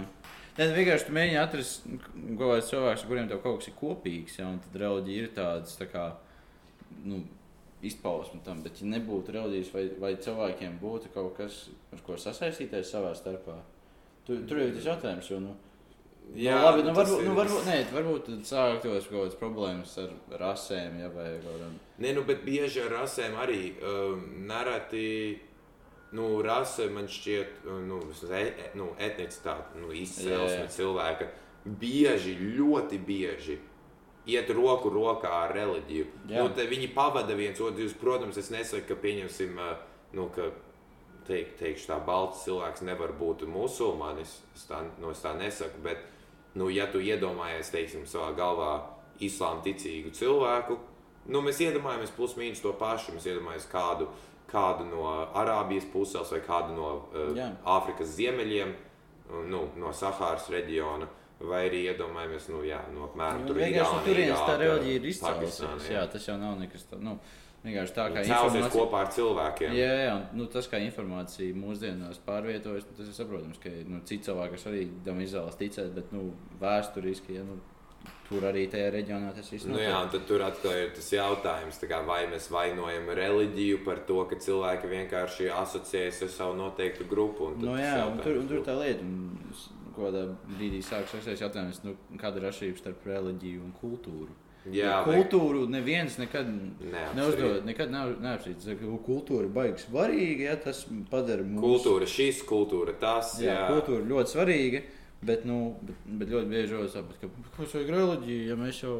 Nē, vienkārši mēģini atrast kaut kādus cilvēkus, kuriem tev kaut kas ir kopīgs. Un tad reliģija ir tādas tā kā, nu, izpausme tam. Bet, ja nebūtu reliģijas, vai, vai cilvēkiem būtu kaut kas, ar ko sasaistīties savā starpā, tu, tur jau ir tas jautājums. Jo, nu, Jā, nu, labi, nu, nu, varbūt, nu, varbūt, nē, varbūt tad sāktos kaut kādas problēmas ar rasēm, ja, vai kaut kādām. Nē, nu, bet bieži ar rasēm arī um, nereti. Nu, rase man šķiet, nu, vismaz e, nu, etnicitāte, nu, izcelsme cilvēka bieži, ļoti bieži iet roku rokā ar reliģiju. Jā. Nu, te viņi pavada viens otru. Protams, es nesaku, ka pieņemsim, uh, nu, ka teik, teikšu, tā balts cilvēks nevar būt musulmanis. Es tā, nu, es tā nesaku, bet, nu, ja tu iedomājies, teiksim, savā galvā islāma ticīgu cilvēku, nu, mēs iedomājamies plus mīnus to pašu. Mēs iedomājamies kādu, kādu no Arābijas puses vai kādu no uh, Jā. Āfrikas ziemeļiem, nu, no Sahāras reģiona. Vai arī iedomājamies, nu, jā, no apmēram Nu, tur vienkārši no turienes tā reliģija ir izcēlusies. Jā, tas jau nav nekas tāds. Nu, vienkārši tā kā informācija. kopā ar cilvēkiem. Jā, jā, nu, tas, kā informācija mūsdienās pārvietojas, nu, tas ir saprotams, ka nu, citi cilvēki kas arī tam izvēlas ticēt, bet nu, vēsturiski ja, nu, tur arī tajā reģionā tas viss Nu, jā, un tad tur atkal ir tas jautājums, tā kā, vai mēs vainojam reliģiju par to, ka cilvēki vienkārši asociējas ar savu noteiktu grupu. Nu, jā, un tur, un tur tā lieta, un kādā brīdī sākas rasties jautājums, nu, kāda ir atšķirība starp reliģiju un kultūru. Jā, vai- kultūru neviens nekad neuzdod, nekad nav neapstrīdis. Kultūra ir baigi svarīga, ja tas padara mūsu Kultūra, šīs kultūra, tas Jā, jā. kultūra ļoti svarīga, bet, nu, bet, bet ļoti bieži jau tāpat, ka kas vajag reliģiju, ja mēs jau.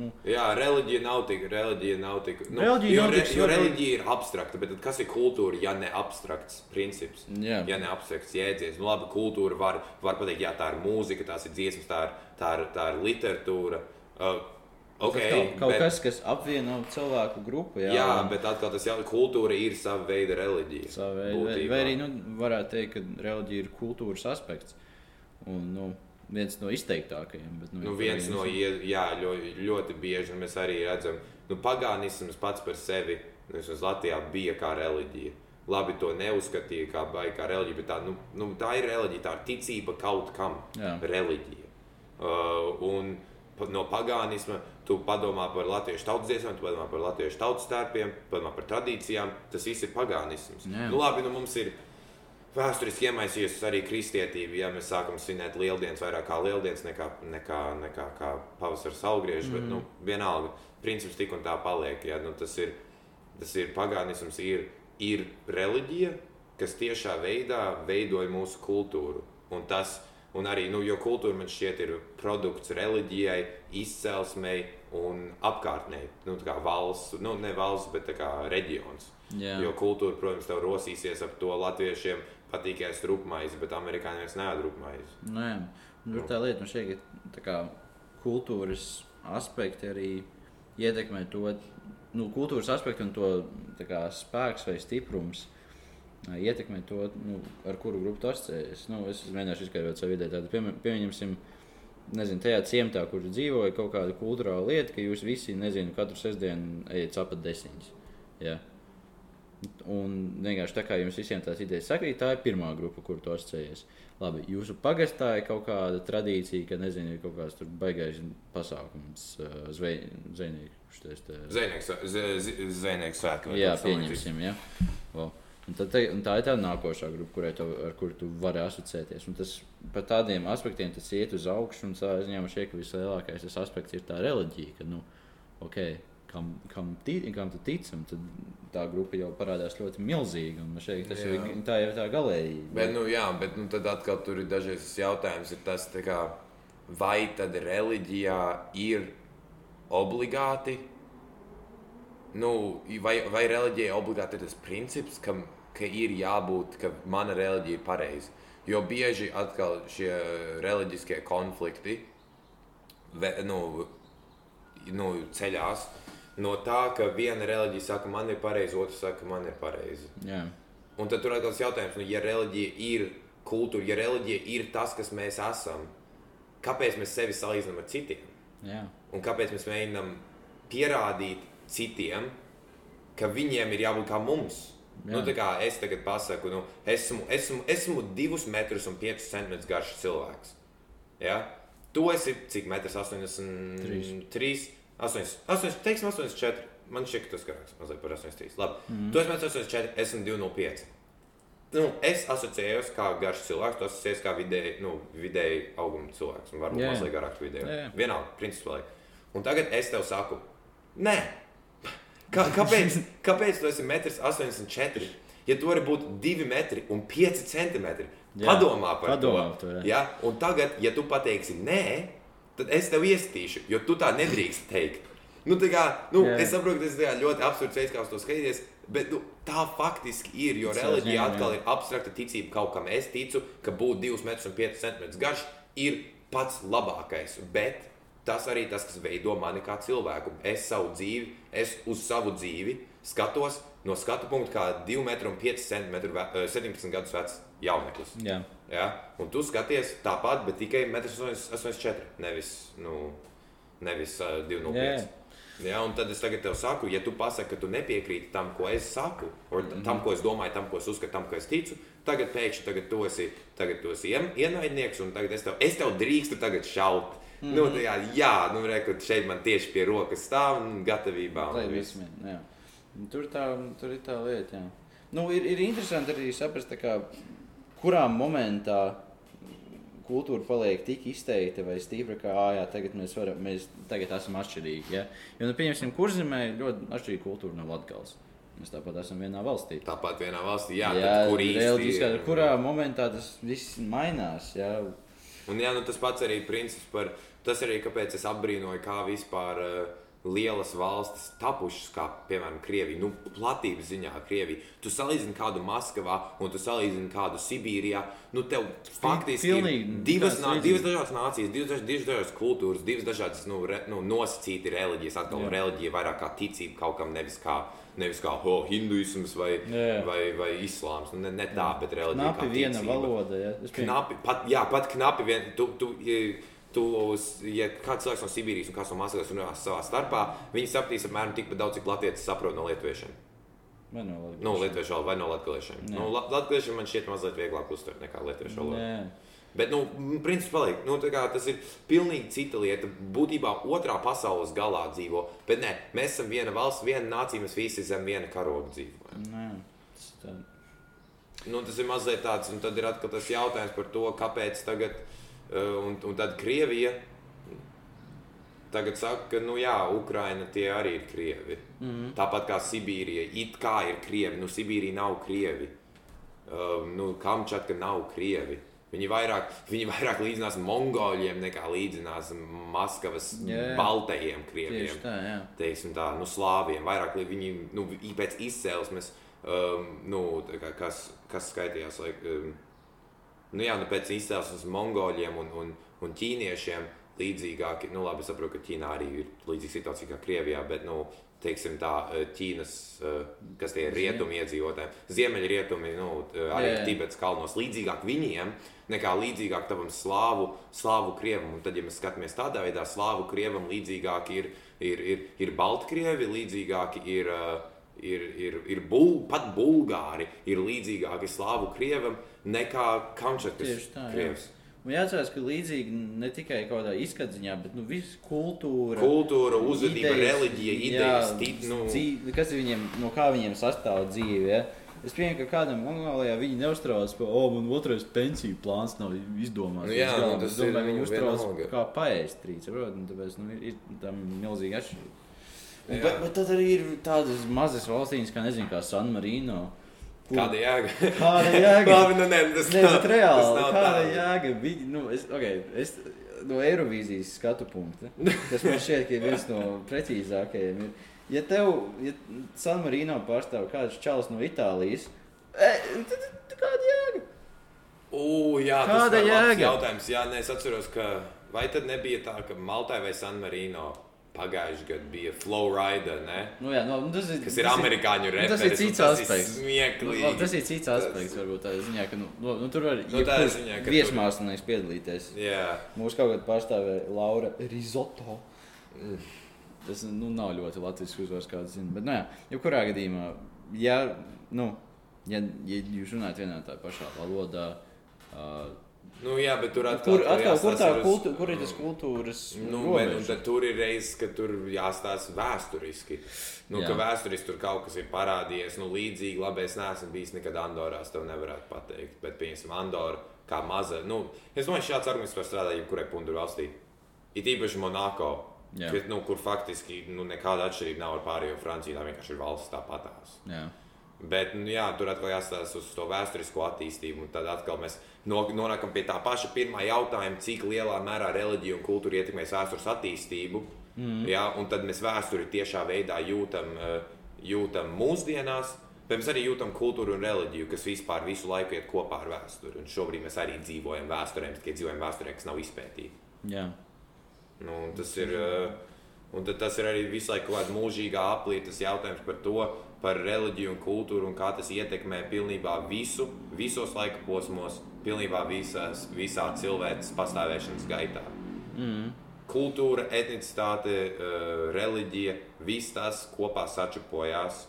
Nu, Jā, reliģija nav tik. Reliģija nav tik. Nu, Reliģija jo, nav re, jo reliģija ir abstrakta, bet tad kas ir kultūra, ja ne abstrakts princips? jā, Ja ne abstrakts jēdziens, nu labi, kultūra var, var pateikt, jā, tā ir mūzika, tās ir dziesmas, tā ir, tā ir, tā ir literatūra. Uh, okay, kaut, kaut bet, kas, kas apvieno cilvēku grupu. Jā, Jā, un bet atkal tas jau kultūra ir sava veida reliģija. savu veidu- vai, vai arī nu, varētu teikt, ka reliģija ir kultūras aspekts. Un, nu, viens no izteiktākajiem. Bet, nu, Nu, viens no, jā, ļoti, ļoti bieži mēs arī redzam, ka nu, pagānisms pats par sevi, nu, Latvijā, bija kā reliģija. Labi, to neuzskatīja kā, baigi kā reliģija, bet tā, nu, nu, tā ir reliģija, tā ir ticība kaut kam. Jā. Reliģija. Uh, un no pagānisma tu padomā par latviešu tautas dziesmām, tu padomā par latviešu tautas tērpiem, padomā par tradīcijām. Tas viss ir pagānisms. Jā. Nu, labi, nu, mums ir vēsturiski iemaisījusies arī kristietība. Ja mēs sākam svinēt lieldienas vairāk kā lieldienas nekā, nekā, nekā kā pavasara saulgriežs, mm. bet nu, vienalga, princips tik un tā paliek. Ja? Nu, tas ir, tas ir pagānisms, ir, ir reliģija, kas tiešā veidā veidoja mūsu kultūru. Un tas, un arī, nu, jo kultūra man šķiet ir produkts reliģijai, izcelsmei un apkārtnē, nu, tā kā valsts, nu, ne valsts, bet kā reģions. Jā. Jo kultūra, protams, tev rosīsies ap to latviešiem patīk ēst rupmaizi, bet amerikāņiem vairs neēd rupmaizi. Nu, jā. Un Tur tā lieta, man šķiet, ka tā kā, kultūras aspekti arī ietekmē to nu, kultūras aspektu un to kā, spēks vai stiprums. Ietekmē to, nu, ar kuru grupu tu asociējies. Nu, es mēģināšu izskaidrot savu ideju. Piemē- Pieņemsim, nezinu, tajā ciematā, kur dzīvoja kaut kāda kultūrāla lieta, ka jūs visi, nezinu, katru sestdienu ejat sapat desmiņas. Ja? Un vienkārši tā kā jums visiem tās idejas sakrīt, tā ir pirmā grupa, kur tu asociējies. Labi, jūsu pagastā ir kaut kāda tradīcija, ka nezinu, ir kaut kāds tur baigais pasākums, uh, zvejnieks. Zvejnieks, z- z- zvejnieks svētki. Jā, pieņemsim. Ja? O. Un tad, te, un tā ir tā nākošā grupa, kurai tu, ar kuru tu vari asociēties. Un tas par tādiem aspektiem tas iet uz augšu. Un ziņā man šķiet, ka vislielākais tas aspekts ir tā reliģija. Ka, nu, okay, kam, kam, ti, kam tu tici, un tad tā grupa jau parādās ļoti milzīga. Šeit, tas jau, Jā. ir- tā ir tā galēji. Bet, nu, jā, bet nu, tad atkal tur ir dažreiz tas jautājums, ir tas, kā, vai tad reliģijā ir obligāti, nu, vai, vai reliģijai obligāti ir tas princips, ka, ka ir jābūt, ka mana reliģija ir pareiza. Jo bieži atkal šie reliģiskie konflikti ve, nu, nu, ceļās no tā, ka viena reliģija saka, man ir pareizi, otrs saka, man ir pareizi. Jā. Un tad tur atkal ir jautājums, nu, ja reliģija ir kultūra, ja reliģija ir tas, kas mēs esam, kāpēc mēs sevi salīdzinām ar citiem? Jā. Un kāpēc mēs mēģinām pierādīt citiem, ka viņiem ir jābūt kā mums? Jā. Nu, tā kā es tagad pasaku, nu, esmu, esmu, esmu divus metrus un piecus centimetrus garš cilvēks. Ja? Tu esi cik metrs 83, 8, 8, teiksim, 84. Man šķiet, ka tas garāks mazliet par 83. Labi, mm. tu esi 84, esmu 205. Nu, es asociējos kā garš cilvēks, tu asociējies kā vidēji, nu, vidēji auguma cilvēks. Varbūt Jā. mazliet garāks vidēji. Jā. Vienalga, princips paliek. Un tagad es tev saku, nē, Kā, kāpēc, kāpēc tu esi 1,84 m? Ja tu vari būt 2 metri un 5 centimetri, Jā, padomā par padomā to. par to, ja? Un tagad, ja tu pateiksi nē, tad es tev iestīšu, jo tu tā nedrīkst teikt. Nu, tā kā, nu, Jā. es saprotu, ka tas ir ļoti absurds veids, kā uz to skatīties, bet nu, tā faktiski ir. Jo Tas reliģija jā, atkal jā. ir abstrakta ticība kaut kam. Es ticu, ka būt 2,5 m garš ir pats labākais. Bet tas arī tas, kas veido mani kā cilvēku. Es savu dzīvi, es uz savu dzīvi skatos no skatu punkta, kā 2,5 cm, 17 gadus vecs jauneklis. Jā. Ja? Un tu skaties tāpat, bet tikai 1,84 m, nevis, nu, nevis uh, 2,05 Jā. m. Ja, un tad es tagad tev saku, ja tu pasaki, ka tu nepiekrīti tam, ko es saku, Mhm. tam, ko es domāju, tam, ko es uzskatu, tam, ko es ticu, tagad pēkšņi tagad tu esi, tagad tu esi ien- ienaidnieks, un tagad es tev, es tev drīkstu tagad šaut. Mm nu, jā, jā, nu, re, kad šeit man tieši pie rokas stāv un gatavībā. Un. Jā. Tur, tā, tur ir tā lieta. Jā. Nu, ir, ir interesanti arī saprast, kā, kurā momentā kultūra paliek tik izteikta vai stipra, ka "Ā, jā, tagad mēs, varam, mēs tagad esam atšķirīgi. Ja? Jo, nu, pieņemsim, kurzemē ļoti atšķirīga kultūra no Latvijas. Mēs tāpat esam vienā valstī. Tāpat vienā valstī, jā, jā, kur ir? kurā momentā tas viss mainās. Jā. Un jā, nu, tas pats arī princips par tas arī, kāpēc es apbrīnoju, kā vispār uh, lielas valstis tapušas, kā piemēram Krievija. Nu, platības ziņā Krievija. Tu salīdzini kādu Maskavā un tu salīdzini kādu Sibīrijā. Nu, tev faktiski ir divas, nā, divas dažādas nācijas, divas, divas dažādas kultūras, divas dažādas nu, re, nu, nosacīti reliģijas. Atkal Jā. reliģija vairāk kā ticība kaut kam, nevis kā, nevis kā oh, hinduisms vai, Jā. vai, vai islāms. Nu, ne, ne tā, bet reliģija. Knapi viena valoda. Jā. Pieņemu. Knapi, pat, jā, pat knapi vien. Tu, tu, uz- ja kāds cilvēks no Sibīrijas un kāds no Maskavas runās savā starpā, viņi sapratīs apmēram tikpat daudz, cik latvieši saprot no lietuviešiem. Vai no? No lietuviešu valodas vai no latviešiem. Jā. Nu, la- latviešiem man šķiet mazliet vieglāk uztvert nekā lietuviešu valoda. Bet, nu, paliek. Nu, tas ir pilnīgi cita lieta. Būtībā otrā pasaules galā dzīvo. Bet nē, mēs esam viena valsts, viena nācija, mēs visi zem viena karoga dzīvojam. Nē. Tas tā. Nu, tas ir mazliet tāds, un tad ir atkal tas jautājums par to, kāpēc tagad, un, un tad Krievija tagad saka, ka, nu jā, Ukraina tie arī ir Krievi. Mm -hmm. Tāpat kā Sibīrija, it kā ir Krievi, nu Sibīrija nav Krievi. Uh, nu, Kamčatka nav Krievi. Viņi vairāk, viņi vairāk līdzinās mongoļiem nekā līdzinās Maskavas jā. baltajiem krieviem Tieši tā, jā. teiksim, tā, nu, slāviem. Vairāk viņi nu, pēc izcelsmes, um, nu, kā, kas, kas skaitījās. Laik, um, nu, jā, nu, pēc izcelsmes mongoļiem un, un, un ķīniešiem līdzīgāki. Nu, labi, es saprotu, ka Ķīnā arī ir līdzīga situācija kā Krievijā, bet nu, teiksim, tā, eh, Ķīnas, eh, kas tie ir rietumi iedzīvotāji, ziemeļrietumi, nu, eh, arī. Tibets kalnos, līdzīgāk viņiem nekā līdzīgāk tam slāvu, slāvu krievam. Un tad, ja mēs skatāmies tādā veidā, slāvu krievam līdzīgāk ir, ir, ir, ir Baltkrievi, līdzīgāki ir. Ir, ir, ir bul, pat bulgāri ir līdzīgāki slāvu krievam nekā Kamčakas Tieši tā, jā. krievs. Un jāatcerās, ka līdzīgi ne tikai kaut kādā izskadziņā, bet nu, visa kultūra. Kultūra, uzvedība, idejas, reliģija, idejas, tit, nu, dzīve, kas viņiem, no kā viņiem sastāv dzīve. Ja? Es pieņemu, ka kādam Mongolijā viņi neuztraucas par, oh, man otrais pensiju plāns nav izdomāts. Nu jā, līdz galam." nu, tas Es domāju, ir, viņi vienalga. kā paēst saprot? Un Tāpēc nu, ir, ir tam milzīgi atšķirība. Bet, bet tad arī ir tādas mazas valstīnas, kā, nezinu, kā San Marino. Kāda jēga? Kāda jēga? Labi, nu, ne, tas Nē, nav- reāli, tas nav kāda tā. jēga? Viņi, nu, es, okay, es, no Eirovīzijas skatu punkta, kas man šķiet, ka viens no precīzākajiem, ir, ja tev, ja San Marino pārstāv kāds čels no Itālijas, e, tad, tad kāda jēga? U, jā, Kāda tas ir jēga? jautājums. Jā, nē, es atceros, ka vai tad nebija tā, ka Maltai vai San Marino pagājušajā gadā bija Flowrider, ne? Nu, jā, nu, tas ir, kas ir tas amerikāņu nu, reperis. tas ir cits tas aspekts. Ir. Nu, tas ir cits aspekts, varbūt tādā ziņā, ka nu, nu, nu, tur var Nu, ir ziņā, ka tur- viesmākslinieks piedalīties. Jā, Mūsu kaut kādā pārstāvēja Laura Risotto. Tas nu, nav ļoti latviešu uzvārds, kāds zina. Bet, nu, jā, jebkurā gadījumā, ja, nu, ja, ja jūs runājat vienā tā pašā valodā, uh, nu, jā, bet tur atkal, kur, atkal, kur, tā uz- kultu, kur ir tas kultūras Nu, bet, un tad tur ir reizes, ka tur jāstāsta vēsturiski. Nu, Jā. ka vēsturiski tur kaut kas ir parādījies. Nu, līdzīgi, labi, es neesmu bijis nekad Andorā, es tev nevarētu pateikt. Bet, piemēram, Andorra kā maza. Nu, es domāju, šāds arguments var strādāt jebkurai pundu valstī. It īpaši Monako. Kad, nu, kur faktiski nu, nekāda atšķirība nav ar pārējo Franciju. Tā vienkārši ir valsts tāpatās. Jā. Bet, nu, jā, tur atkal jāstāsta uz to vēsturisko attīstību. Tad atkal mēs no- nonākam pie tā paša pirmā jautājuma, cik lielā mērā reliģija un kultūra ietekmēs vēstures attīstību. Mm. Jā, un tad mēs vēsturi tiešā veidā jūtam, eh, jūtam mūsdienās. Bet mēs arī jūtam kultūru un reliģiju, kas vispār visu laiku iet kopā ar vēsturi. Un šobrīd mēs arī dzīvojam vēsturē, tikai dzīvojam vēsturē, kas nav izpētīta. Jā. Nu, tas, ir, uh, un tas ir arī visu laiku kaut kāda mūžīgā aplītas jautājums par to, par reliģiju un kultūru un kā tas ietekmē pilnībā visu, visos laika posmos, pilnībā visās, visā cilvēces pastāvēšanas gaitā. Mm. Kultūra, etnicitāte, uh, reliģija, viss tas kopā sačupojās.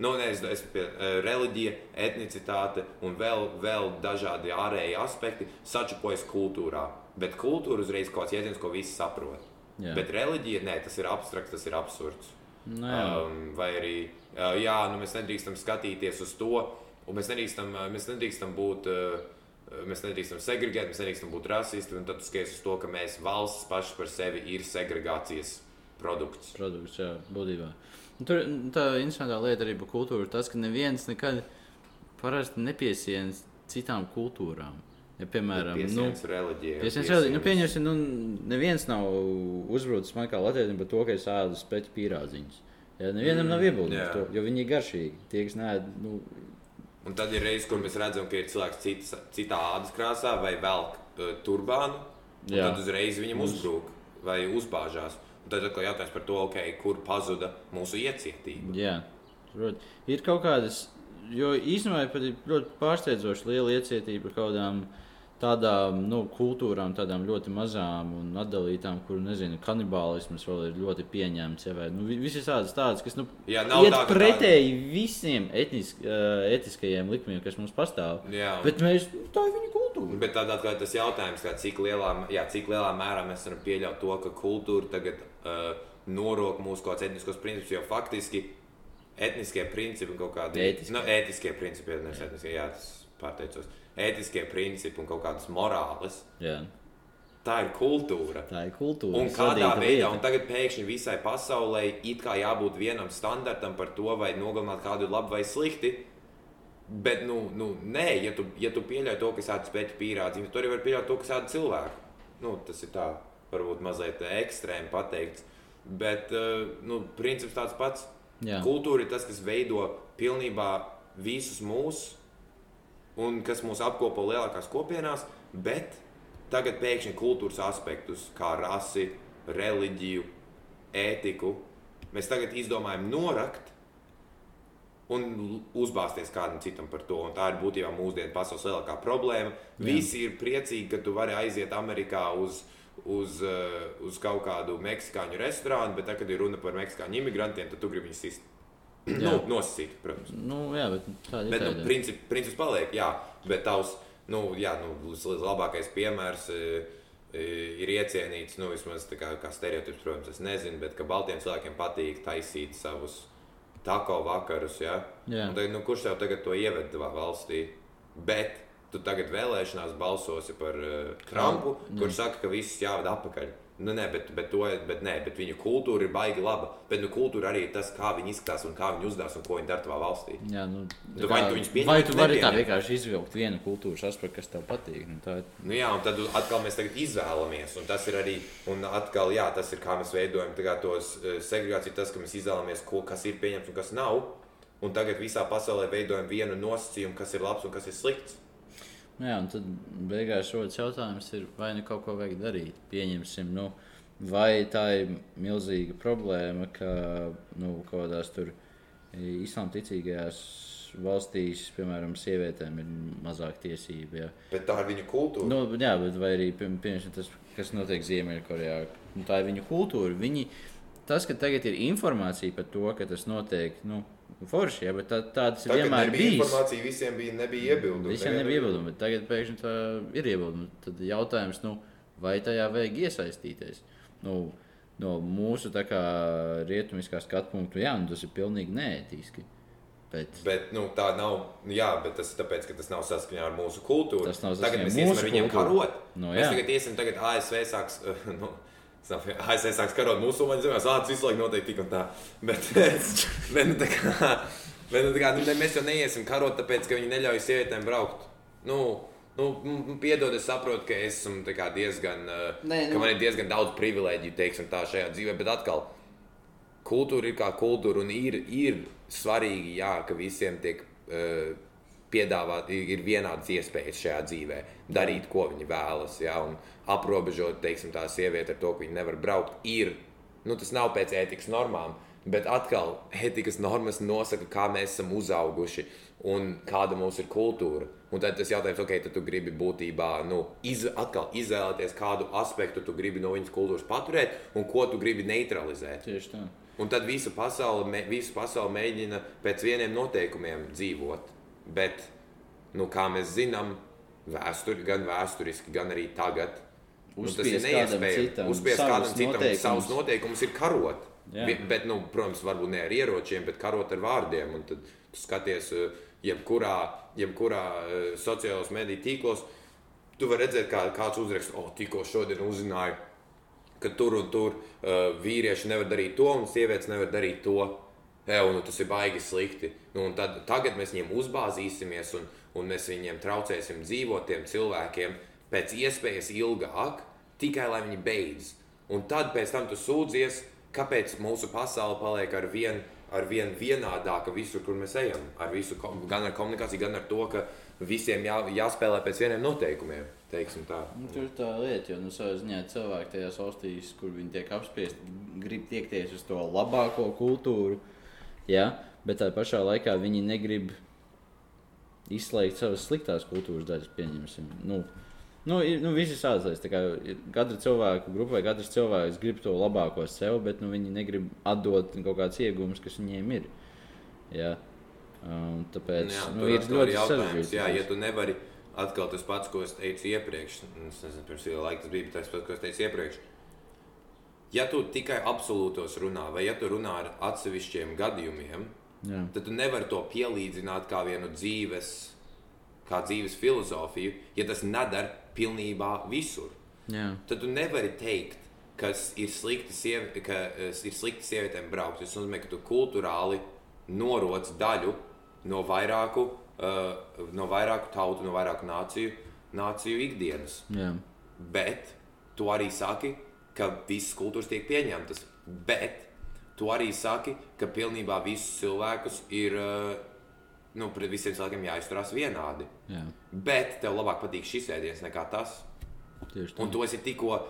Nu, ne, es, es, uh, reliģija, etnicitāte un vēl, vēl dažādi ārēji aspekti sačupojas kultūrā. Bet kultūra uzreiz ir kaut kāds jēdziens, ko visi saprot. Jā. Bet reliģija, nē, tas ir abstrakts, tas ir absurds. Jā. Um, vai arī, uh, jā, nu, mēs nedrīkstam skatīties uz to, un mēs nedrīkstam, uh, mēs nedrīkstam būt. Uh, Mēs nedrīkstam segregēt, mēs nedrīkstam būt rasisti. Un tad tu skaties uz to, ka mēs valsts paši par sevi ir segregācijas produkts. produkts, jā, būtībā. Un Tur tā interesantā lieta arī par kultūru ir tas, ka neviens nekad parasti nepiesienas citām kultūrām. Ja, piemēram, nu, Piesiens reliģijai. Piesiens reliģija. Nu, pieņemsim, nu, neviens nav uzbrucis man kā latviečam par to, ka es ēdu speķu pīrādziņus. Ja, nevienam nav par to, jo viņi ir garšīgi. Tie, kas nē, nu, Un tad ir reizes, kur mēs redzam, ka ir cilvēks citas, citā ādas krāsā vai velk uh, turbānu. Tad uzreiz viņam uzbrūk vai uzbāžās. Un tad atkal jautājums par to, okay, kur pazuda mūsu iecietība. jā, prot, ir kaut kādas, jo īstenībā pat ir ļoti pārsteidzoši liela iecietība kaut kādām tādām nu, kultūrām, tādām ļoti mazām un atdalītām, kur, nezinu, kanibālisms vēl ir ļoti pieņemts. Ja, vai, nu, vi- visas tādas, tādas, kas nu, Jā, iet tā, pretēji visiem etnisk, uh, etiskajiem likumiem, kas mums pastāv. Jā, un- Bet mēs, tā ir viņa kultūra. Bet tad atkal tas jautājums, kā, cik, lielā, jā, cik lielā mērā mēs varam pieļaut to, ka kultūra tagad uh, norok mūsu kaut kādus etniskos principus, jo faktiski etniskie principi kaut kādi Ētiskie. nu, principi, nevis etniskie, jā, tas pārteicos. Ētiskie principi un kaut kādas morāles. Jā, Tā ir kultūra. tā ir kultūra. Un kādā veidā, un tagad pēkšņi visai pasaulē it kā jābūt vienam standartam par to, vai nogalināt kādu ir labi vai slikti. Bet, nu, nu nē, ja tu, ja tu pieļauj to, kas ātrāk spēļ pierādīt, tad tu arī vari pieļaut to, kas ātrāk cilvēku. Nu, tas ir tā, varbūt mazliet ekstrēmi pateikts. Bet, uh, nu, princips tāds pats. Jā. Kultūra ir tas, kas veido pilnībā visus mūsu un kas mūs apkopo lielākās kopienās, bet tagad pēkšņi kultūras aspektus, kā rasi, reliģiju, ētiku, mēs tagad izdomājam norakt un uzbāzties kādam citam par to. Un tā ir būtībā mūsdienu pasaules lielākā problēma. Jā. Visi ir priecīgi, ka tu vari aiziet Amerikā uz, uz, uh, uz kaut kādu meksikāņu restorānu, bet, tā, kad ir runa par meksikāņu imigrantiem, tad tu gribi viņus sist. Nu, nosacīt, protams. Nu, jā, bet tāda ir. Bet, nu, princip, princips paliek, jā, bet tavs, nu, jā, nu, labākais piemērs e, e, ir iecienīts, nu, vismaz tā kā, kā stereotips, protams, es nezinu, bet ka baltiem cilvēkiem patīk taisīt savus tako vakarus, jā. Jā. Un Tad, nu, kurš tev tagad to ieved valstī? Bet tu tagad vēlēšanās balsosi par uh, Trumpu, kurš saka, ka viss jāved atpakaļ. Nu, nē, bet, bet, to, bet, nē, bet viņu kultūra ir baigi laba. Bet nu, kultūra arī ir tas, kā viņi izskatās un kā viņi uzdevās un ko viņi dara tavā valstī. Jā, nu, Tu tā vai kā- tu viņus pieņem, vai tu vari tā vienkārši izvilkt vienu kultūras aspektu, kas tev patīk? Nu, tā Nu, jā, un tad atkal mēs izvēlamies. Un tas ir arī, un atkal, jā, tas ir kā mēs veidojam kā tos eh, segregāciju, tas, ka mēs izvēlamies, ko, kas ir pieņemts un kas nav. Un tagad visā pasaulē veidojam vienu nosacījumu, kas ir labs un kas ir slikts. Nu Jā, un tad beigās rodas jautājums, ir, vai nu kaut ko vajag darīt. Pieņemsim, nu, vai tā ir milzīga problēma, ka nu, kaut kādās tur islāma ticīgajās valstīs, piemēram, sievietēm ir mazāk tiesību. Jā. Bet tā ir viņa kultūra. Nu, jā, bet arī pie- piemēram, tas, kas notiek Ziemeļkorejā, nu, tā ir viņu kultūra. Viņi, tas, ka tagad ir informācija par to, ka tas notiek, nu, forši, jā, bet tā, tā ir Tagad vienmēr nebija bijis. informācija, visiem bija, nebija iebildumi. Visiem nebija iebildumi, bet tagad pēkšņi tā ir iebildumi. Tad jautājums, nu, vai tajā vajag iesaistīties? Nu, no mūsu tā kā rietumiskā skatu punkta, jā, nu, tas ir pilnīgi neētiski. Bet, Bet nu, tā nav. nu Jā, bet tas ir tāpēc, ka tas nav saskaņā ar mūsu kultūru. Tas nav tagad saskaņā mēs ar iesim mūsu ar viņiem kultūru. karot. Nu, mēs jā. tagad iesim, tagad ASV sāks. Nu, ASV sāks karot musulmaņu zemēs, ah, tas visu laiku notiek tik un tā. Bet, bet, nu, tā kā, bet nu, tā kā, nu, mēs jau neiesim karot, tāpēc, ka viņi neļauj sievietēm braukt. Nu, nu, piedod, es saprotu, ka esmu diezgan, Nē, ka nu- man ir diezgan daudz privilēģiju, teiksim, tā šajā dzīvē, bet atkal kultūra ir kā kultūra, un ir, ir svarīgi, jā, ka visiem tiek uh, piedāvāt, ir vienādas iespējas šajā dzīvē, darīt, ko viņi vēlas. Ja, un aprobežot, teiksim, tā sieviete ar to, ka viņa nevar braukt, ir. Nu, tas nav pēc ētikas normām, bet atkal ētikas normas nosaka, kā mēs esam uzauguši un kāda mums ir kultūra. Un tad tas jautājums, ok, tad tu gribi būtībā nu, iz, atkal izvēlēties, kādu aspektu tu gribi no viņas kultūras paturēt un ko tu gribi neutralizēt. Tieši tā. Un tad visa pasaule, visa pasaule mēģina pēc vieniem noteikumiem dzīvot. Bet, nu, kā mēs zinām, vēsturi, gan vēsturiski, gan arī tagad, nu, tas ir Uzspiest neiespējami. Uzspiest kādam citam noteikumus. savus noteikumus ir karot. Jā. Bet, nu, protams, varbūt ne ar ieročiem, bet karot ar vārdiem. Un tad skaties, eh, jebkurā, jebkurā eh, sociālajos mediju tīklos, tu vari redzēt, kā kāds uzraksta, o, tikko šodien uzzināju, ka tur un tur uh, vīrieši nevar darīt to, un sievietes nevar darīt to. Un nu, tas ir baigi slikti. Nu, tad, tagad mēs viņiem uzbāzīsimies, un, un mēs viņiem traucēsim dzīvot tiem cilvēkiem pēc iespējas ilgāk, tikai lai viņi beidz. Un tad pēc tam tu sūdzies, kāpēc mūsu pasaule paliek ar vien, ar vien vienādāka visur, kur mēs ejam. Ar visu, gan ar komunikāciju, gan ar to, ka visiem jā, jāspēlē pēc vieniem noteikumiem. Tā. Nu, tur ir tā lieta, jo nu, ziņā cilvēki tajās valstīs, kur viņi tiek apspiesti, grib tiekties uz to labāko kultūru. Ja? Bet tā pašā laikā viņi negrib izslēgt savas sliktās kultūras daļas, pieņemsim. Nu, nu, ir, nu, visi sācies. Katra cilvēka grupa vai katrs cilvēks grib to labāko sev, bet nu, viņi negrib atdot kaut kādas iegūmas, kas viņiem ir. Ja? Um, tāpēc Jā, nu, ir ļoti sarežģīti. Jā, ja tu nevari atkal tas pats, ko es teicu iepriekš, es nezinu, pirms kāda laika tas bija tas pats, ko es teicu iepriekš. Ja tu tikai absolūtos runā, vai ja tu runā ar atsevišķiem gadījumiem, Jā. tad tu nevari to pielīdzināt kā vienu dzīves, kā dzīves filozofiju, ja tas nedara pilnībā visur. Jā. Tad tu nevari teikt, ka ir slikti, sievi, ka eh, ir slikti sievietēm braukt. Tas nozīmē, ka tu kultūrāli noroc daļu no vairāku, uh, no vairāku tautu, no vairāku nāciju, nāciju ikdienas. Jā. Bet tu arī saki, ka visas kultūras tiek pieņemtas. Bet tu arī saki, ka pilnībā visus cilvēkus ir. Uh, Nu, pret visiem cilvēkiem jāizturās vienādi. Jā. Bet tev labāk patīk šis ēdiens nekā tas. Tieši tā. Un tu esi tikko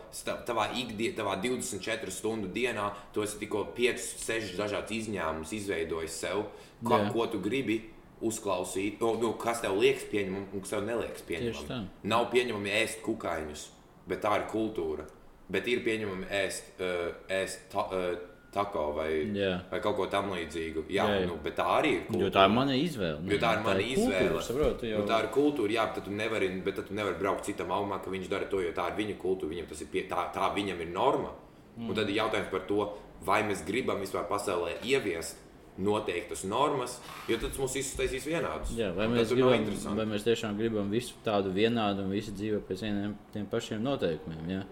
tavā ikdienā, tavā 24 stundu dienā, tu esi tikko 5, 6 dažādas izņēmumus izveidojis sev, ko, Jā. ko tu gribi uzklausīt, nu, nu, kas tev liekas pieņemami un kas tev neliekas tā. Nav pieņemami ēst kukaiņus, bet tā ir kultūra. Bet ir pieņemami ēst, uh, ēst ta, uh, tako vai, Jā. vai kaut ko tamlīdzīgu. Jā, Jā, jā. Nu, bet tā arī ir kultūra. Jo tā ir mana izvēle. Jo tā ir mana izvēle. Saprotu, jau... Nu, tā ir kultūra, jā, bet tu nevari, bet tad tu nevari braukt citam augumā, ka viņš dara to, jo tā ir viņa kultūra, viņam tas ir pie, tā, tā viņam ir norma. Mm. Un tad ir jautājums par to, vai mēs gribam vispār pasaulē ieviest noteiktas normas, jo tad tas mums visus taisīs vienādus. Jā, vai, mēs gribam, vai mēs tiešām gribam visu tādu vienādu un visi dzīvo pēc vieniem tiem pašiem noteikumiem? Jā?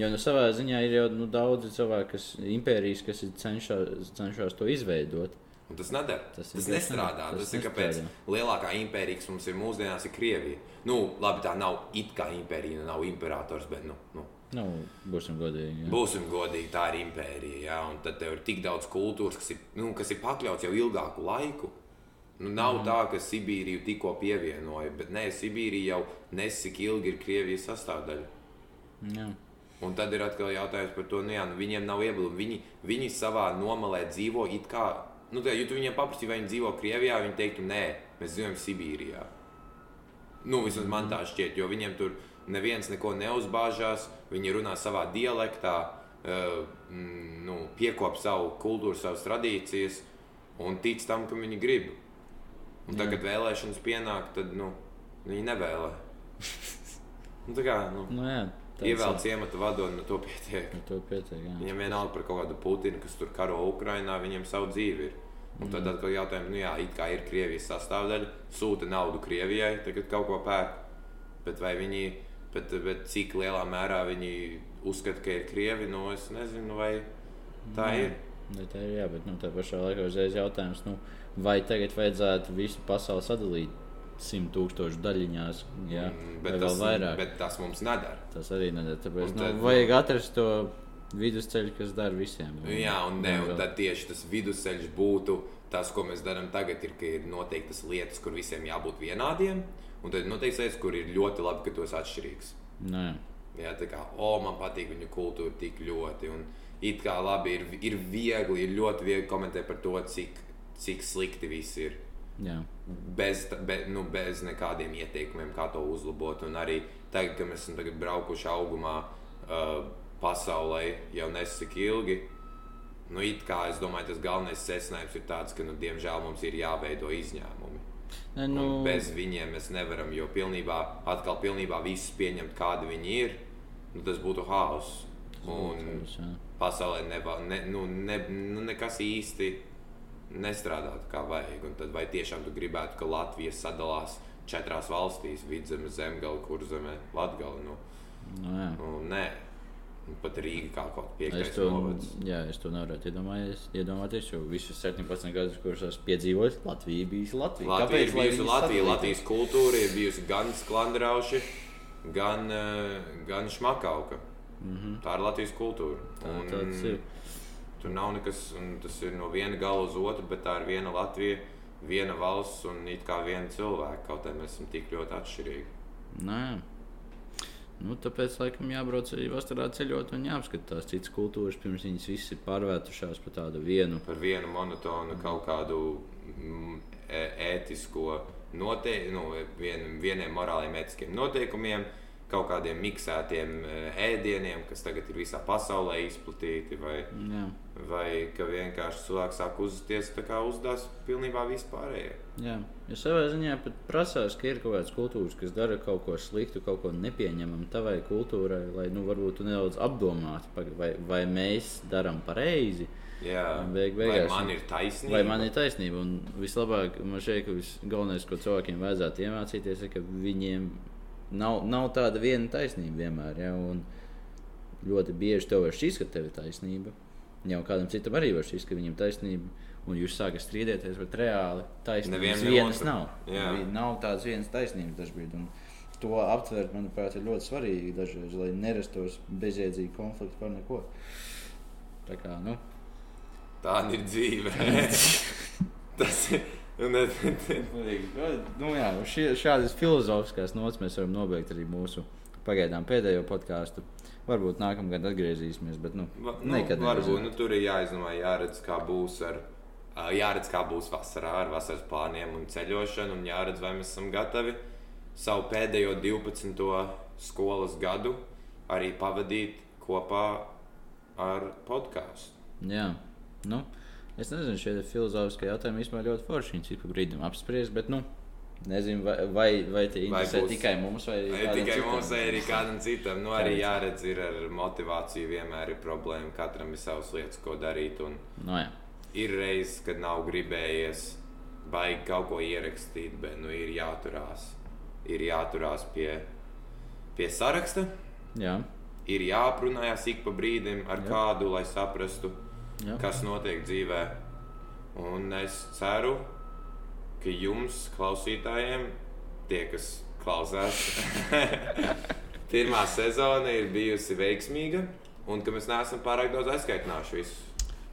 Jo nu, savā ziņā ir jau nu, daudzi cilvēki, kas impērijas, kas ir cenšas, cenšas to izveidot. Un tas nedara. Tas Tas, nestrādā. Tas, Tas ir kāpēc lielākā impērija, kas mums ir mūsdienās, ir Krievija. Nu, labi, tā nav it kā impērija, nav imperators, bet nu, nu, Nu, būsim godīgi. Jā. Būsim godīgi, tā ir impērija. Jā, un tad tev ir tik daudz kultūras, kas ir, nu, kas ir pakļauts jau ilgāku laiku. Nu, nav mm. tā, ka Sibīriju tikko pievienoja, bet nē, Sibīrija jau nesik ilgi ir Krievijas sastāvdaļa. Jā. Un tad ir atkal jautājums par to, nu, jā, nu, viņiem nav iebildumu. Viņi, viņi savā nomalē dzīvo it kā, nu, tā, ja tu viņiem paprasītu, vai viņi dzīvo Krievijā, viņi teiktu, nē, mēs dzīvojam Sibīrijā. Nu, vismaz man tā šķiet, jo viņiem tur neviens neko neuzbāžās. Viņi runā savā dialektā, uh, mm, nu, piekop savu kultūru, savas tradīcijas un tic tam, ka viņi grib. Un Jā. kad vēlēšanas pienāk, tad nu, viņi nevēlē. nu, tā kā nu, Nu, jā, tāds ievēl ir. ciemata vadoni, nu, to pietiek. Ar to pietiek. jā. Viņam vienalga par kaut kādu Putinu, kas tur karo Ukrajinā, viņiem savu dzīvi ir. Un tad atkal jautājums, nu jā, it kā ir Krievijas sastāvdaļa, sūta naudu Krievijai, tagad kaut ko pērk. Bet vai viņi, bet, bet cik lielā mērā viņi uzskata, ka ir Krievi, nu es nezinu, vai tā Jā. ir. Ne, tā ir jā, bet nu, tā pašā laikā uzreiz jautājums, nu, vai tagad vajadzētu visu pasauli sadalīt simt tūkstošu daļiņās, jā, Mm, Bet tas, vairāk. bet tas mums nedara. Tas arī nedara. Tāpēc nu, tad, vajag atrast to Vidusceļš, kas dara visiem. Jā, un, ne, un tad tieši tas vidusceļš būtu tas, ko mēs darām tagad, ir, ka ir noteiktas lietas, kur visiem jābūt vienādiem, un tad ir noteiktas lietas, kur ir ļoti labi, ka tu esi atšķirīgs. Nē. Jā, tā kā, o, man patīk viņu kultūra tik ļoti. Un it kā labi, ir, ir viegli, ir ļoti viegli komentēt par to, cik, cik slikti viss ir. Jā. Bez, be, nu, bez nekādiem ieteikumiem, kā to uzlabot. Un arī tagad, kad mēs esam braukuši augumā uh, pasaulē jau nesik ilgi. Nu, it kā es domāju, tas galvenais secinājums ir tāds, ka, nu, diemžēl, mums ir jāveido izņēmumi. Nē, Nu, nu, bez viņiem mēs nevaram, jo pilnībā, atkal pilnībā visus pieņemt, kādi viņi ir. Nu, tas būtu haoss. Un pasaulē neva, ne, nu, ne, nu, nekas īsti nestrādātu kā vajag. Un tad vai tiešām tu gribētu, ka Latvija sadalās četrās valstīs - vidzeme, zemgale, kurzeme, latgale? Nu, Nu, jā. nu, nē, pat Rīga kā kaut to, novads. jā, es to nevaru iedomāties, iedomāties, jo visus 17 gadus, kurus esmu piedzīvojis, Latvija bija Latvija. Latvija ir lai bijusi Latvija, sadalītos? Latvijas kultūra ir bijusi gan sklandrauši, gan, eh, gan šmakauka. Mm -hmm. Tā ir Latvijas kultūra. Tā ir. Tur nav nekas, un tas ir no viena gala uz otru, bet tā ir viena Latvija, viena valsts un it kā viena cilvēka. Kaut arī mēs esam tik ļoti atšķirīgi. Nē. Nu, tāpēc, laikam, jābrauc arī vasarā ceļot un jāapskatās citas kultūras, pirms viņas visas ir pārvērtušās par tādu vienu. Par vienu monotonu kaut kādu mm, ē- ētisko noteikumu, nu, vien, vieniem morāliem ētiskiem noteikumiem, kaut kādiem miksētiem ē, ēdieniem, kas tagad ir visā pasaulē izplatīti, vai, Jā, vai ka vienkārši cilvēks sāk uzvesties tā kā uzdās pilnībā vispārējie. jā. Jo savā ziņā pat prasās, ka ir kaut kādas kultūras, kas dara kaut ko sliktu, kaut ko nepieņemamu tavai kultūrai, lai, nu, varbūt nedaudz apdomātu, vai, vai mēs darām pareizi. Jā, Beig vai beigās- man ir taisnība? Vai man ir taisnība? Un vislabāk, man šķiet, ka visgalvenais, ko cilvēkiem vajadzētu iemācīties, ir, ka viņiem nav, nav tāda viena taisnība vienmēr. Ja? Un ļoti bieži tev var šķist, ka tev ir taisnība. Jau kādam citam arī var šķist, ka viņam taisnība. Un jūs sākat strīdēties, bet reāli taisnības vienas nav. Jā. Nav tādas vienas taisnības dažkārt. To aptvert, manuprāt, ir ļoti svarīgi dažreiz, lai nerastos bezjēdzīgi konflikti par neko. Tā kā, nu, Tāda ir dzīve. Tas ir. es- Nu, jā, šie, šādas filozofiskās nots mēs varam nobeigt arī mūsu pagaidām pēdējo podkāstu. Varbūt nākamgad atgriezīsimies, bet nu, Va- Nu, nekad varbūt nu, tur ir jāizdomā, jāredz, kā būs ar. Jāredz, kā būs vasarā ar vasaras plāniem un ceļošanu, un jāredz, vai mēs esam gatavi savu pēdējo 12. skolas gadu arī pavadīt kopā ar podkāstu. Jā, nu, es nezinu, šie filozofiskie jautājumi vispār ļoti forši. Viņus ik pa brīdim apspriest, bet, nu, nezinu, vai, vai, vai tie Vai interesē būs- tikai mums vai kādam tikai citam. mums, vai arī kādam citam. Nu, arī jāredz, ir ar motivāciju vienmēr ir problēma. Katram ir savas lietas, ko darīt. Un Nu, jā. ir reizes, kad nav gribējies baigi kaut ko ierakstīt, bet nu, ir jāturās. Ir jāturās pie, pie saraksta. Jā, Ir jāaprunājas ik pa brīdim ar Jā. kādu, lai saprastu, jā. kas notiek dzīvē. Un es ceru, ka jums, klausītājiem, tie, kas klausās, pirmā sezona ir bijusi veiksmīga un ka mēs neesam pārāk daudz aizskaitinājuši visus.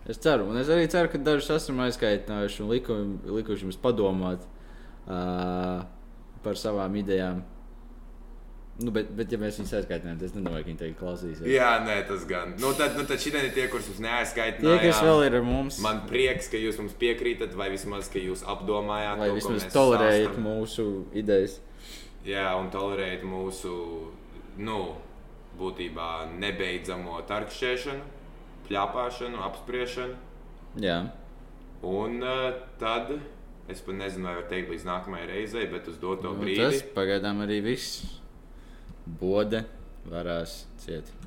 Es ceru, un es arī ceru, ka dažus esam aizskaitinājuši un liku, likuši jums padomāt uh, par savām idejām. Nu, bet, bet, ja mēs viņus aizskaitinām, tad es nedomāju, ka viņi tagad klausīsies. Jā, nē, tas gan. Nu, tad, nu, tad šitie ir tie, kurus mums Tie, neaizskaitinājāt. kas vēl ir ar mums, Man prieks, ka jūs mums piekrītat, vai vismaz, ka jūs apdomājāt, vai to, vismaz tolerējat stāstam. mūsu idejas. Jā, un tolerēt mūsu, nu, būtībā nebeidzamo tarkšķēšanu, pļāpāšanu, apspriešanu. Jā, Un uh, tad es pat nezinu, vai var teikt līdz nākamajai reizei, bet uz doto nu, brīdi. tas pagaidām arī viss. Bode varās ciet.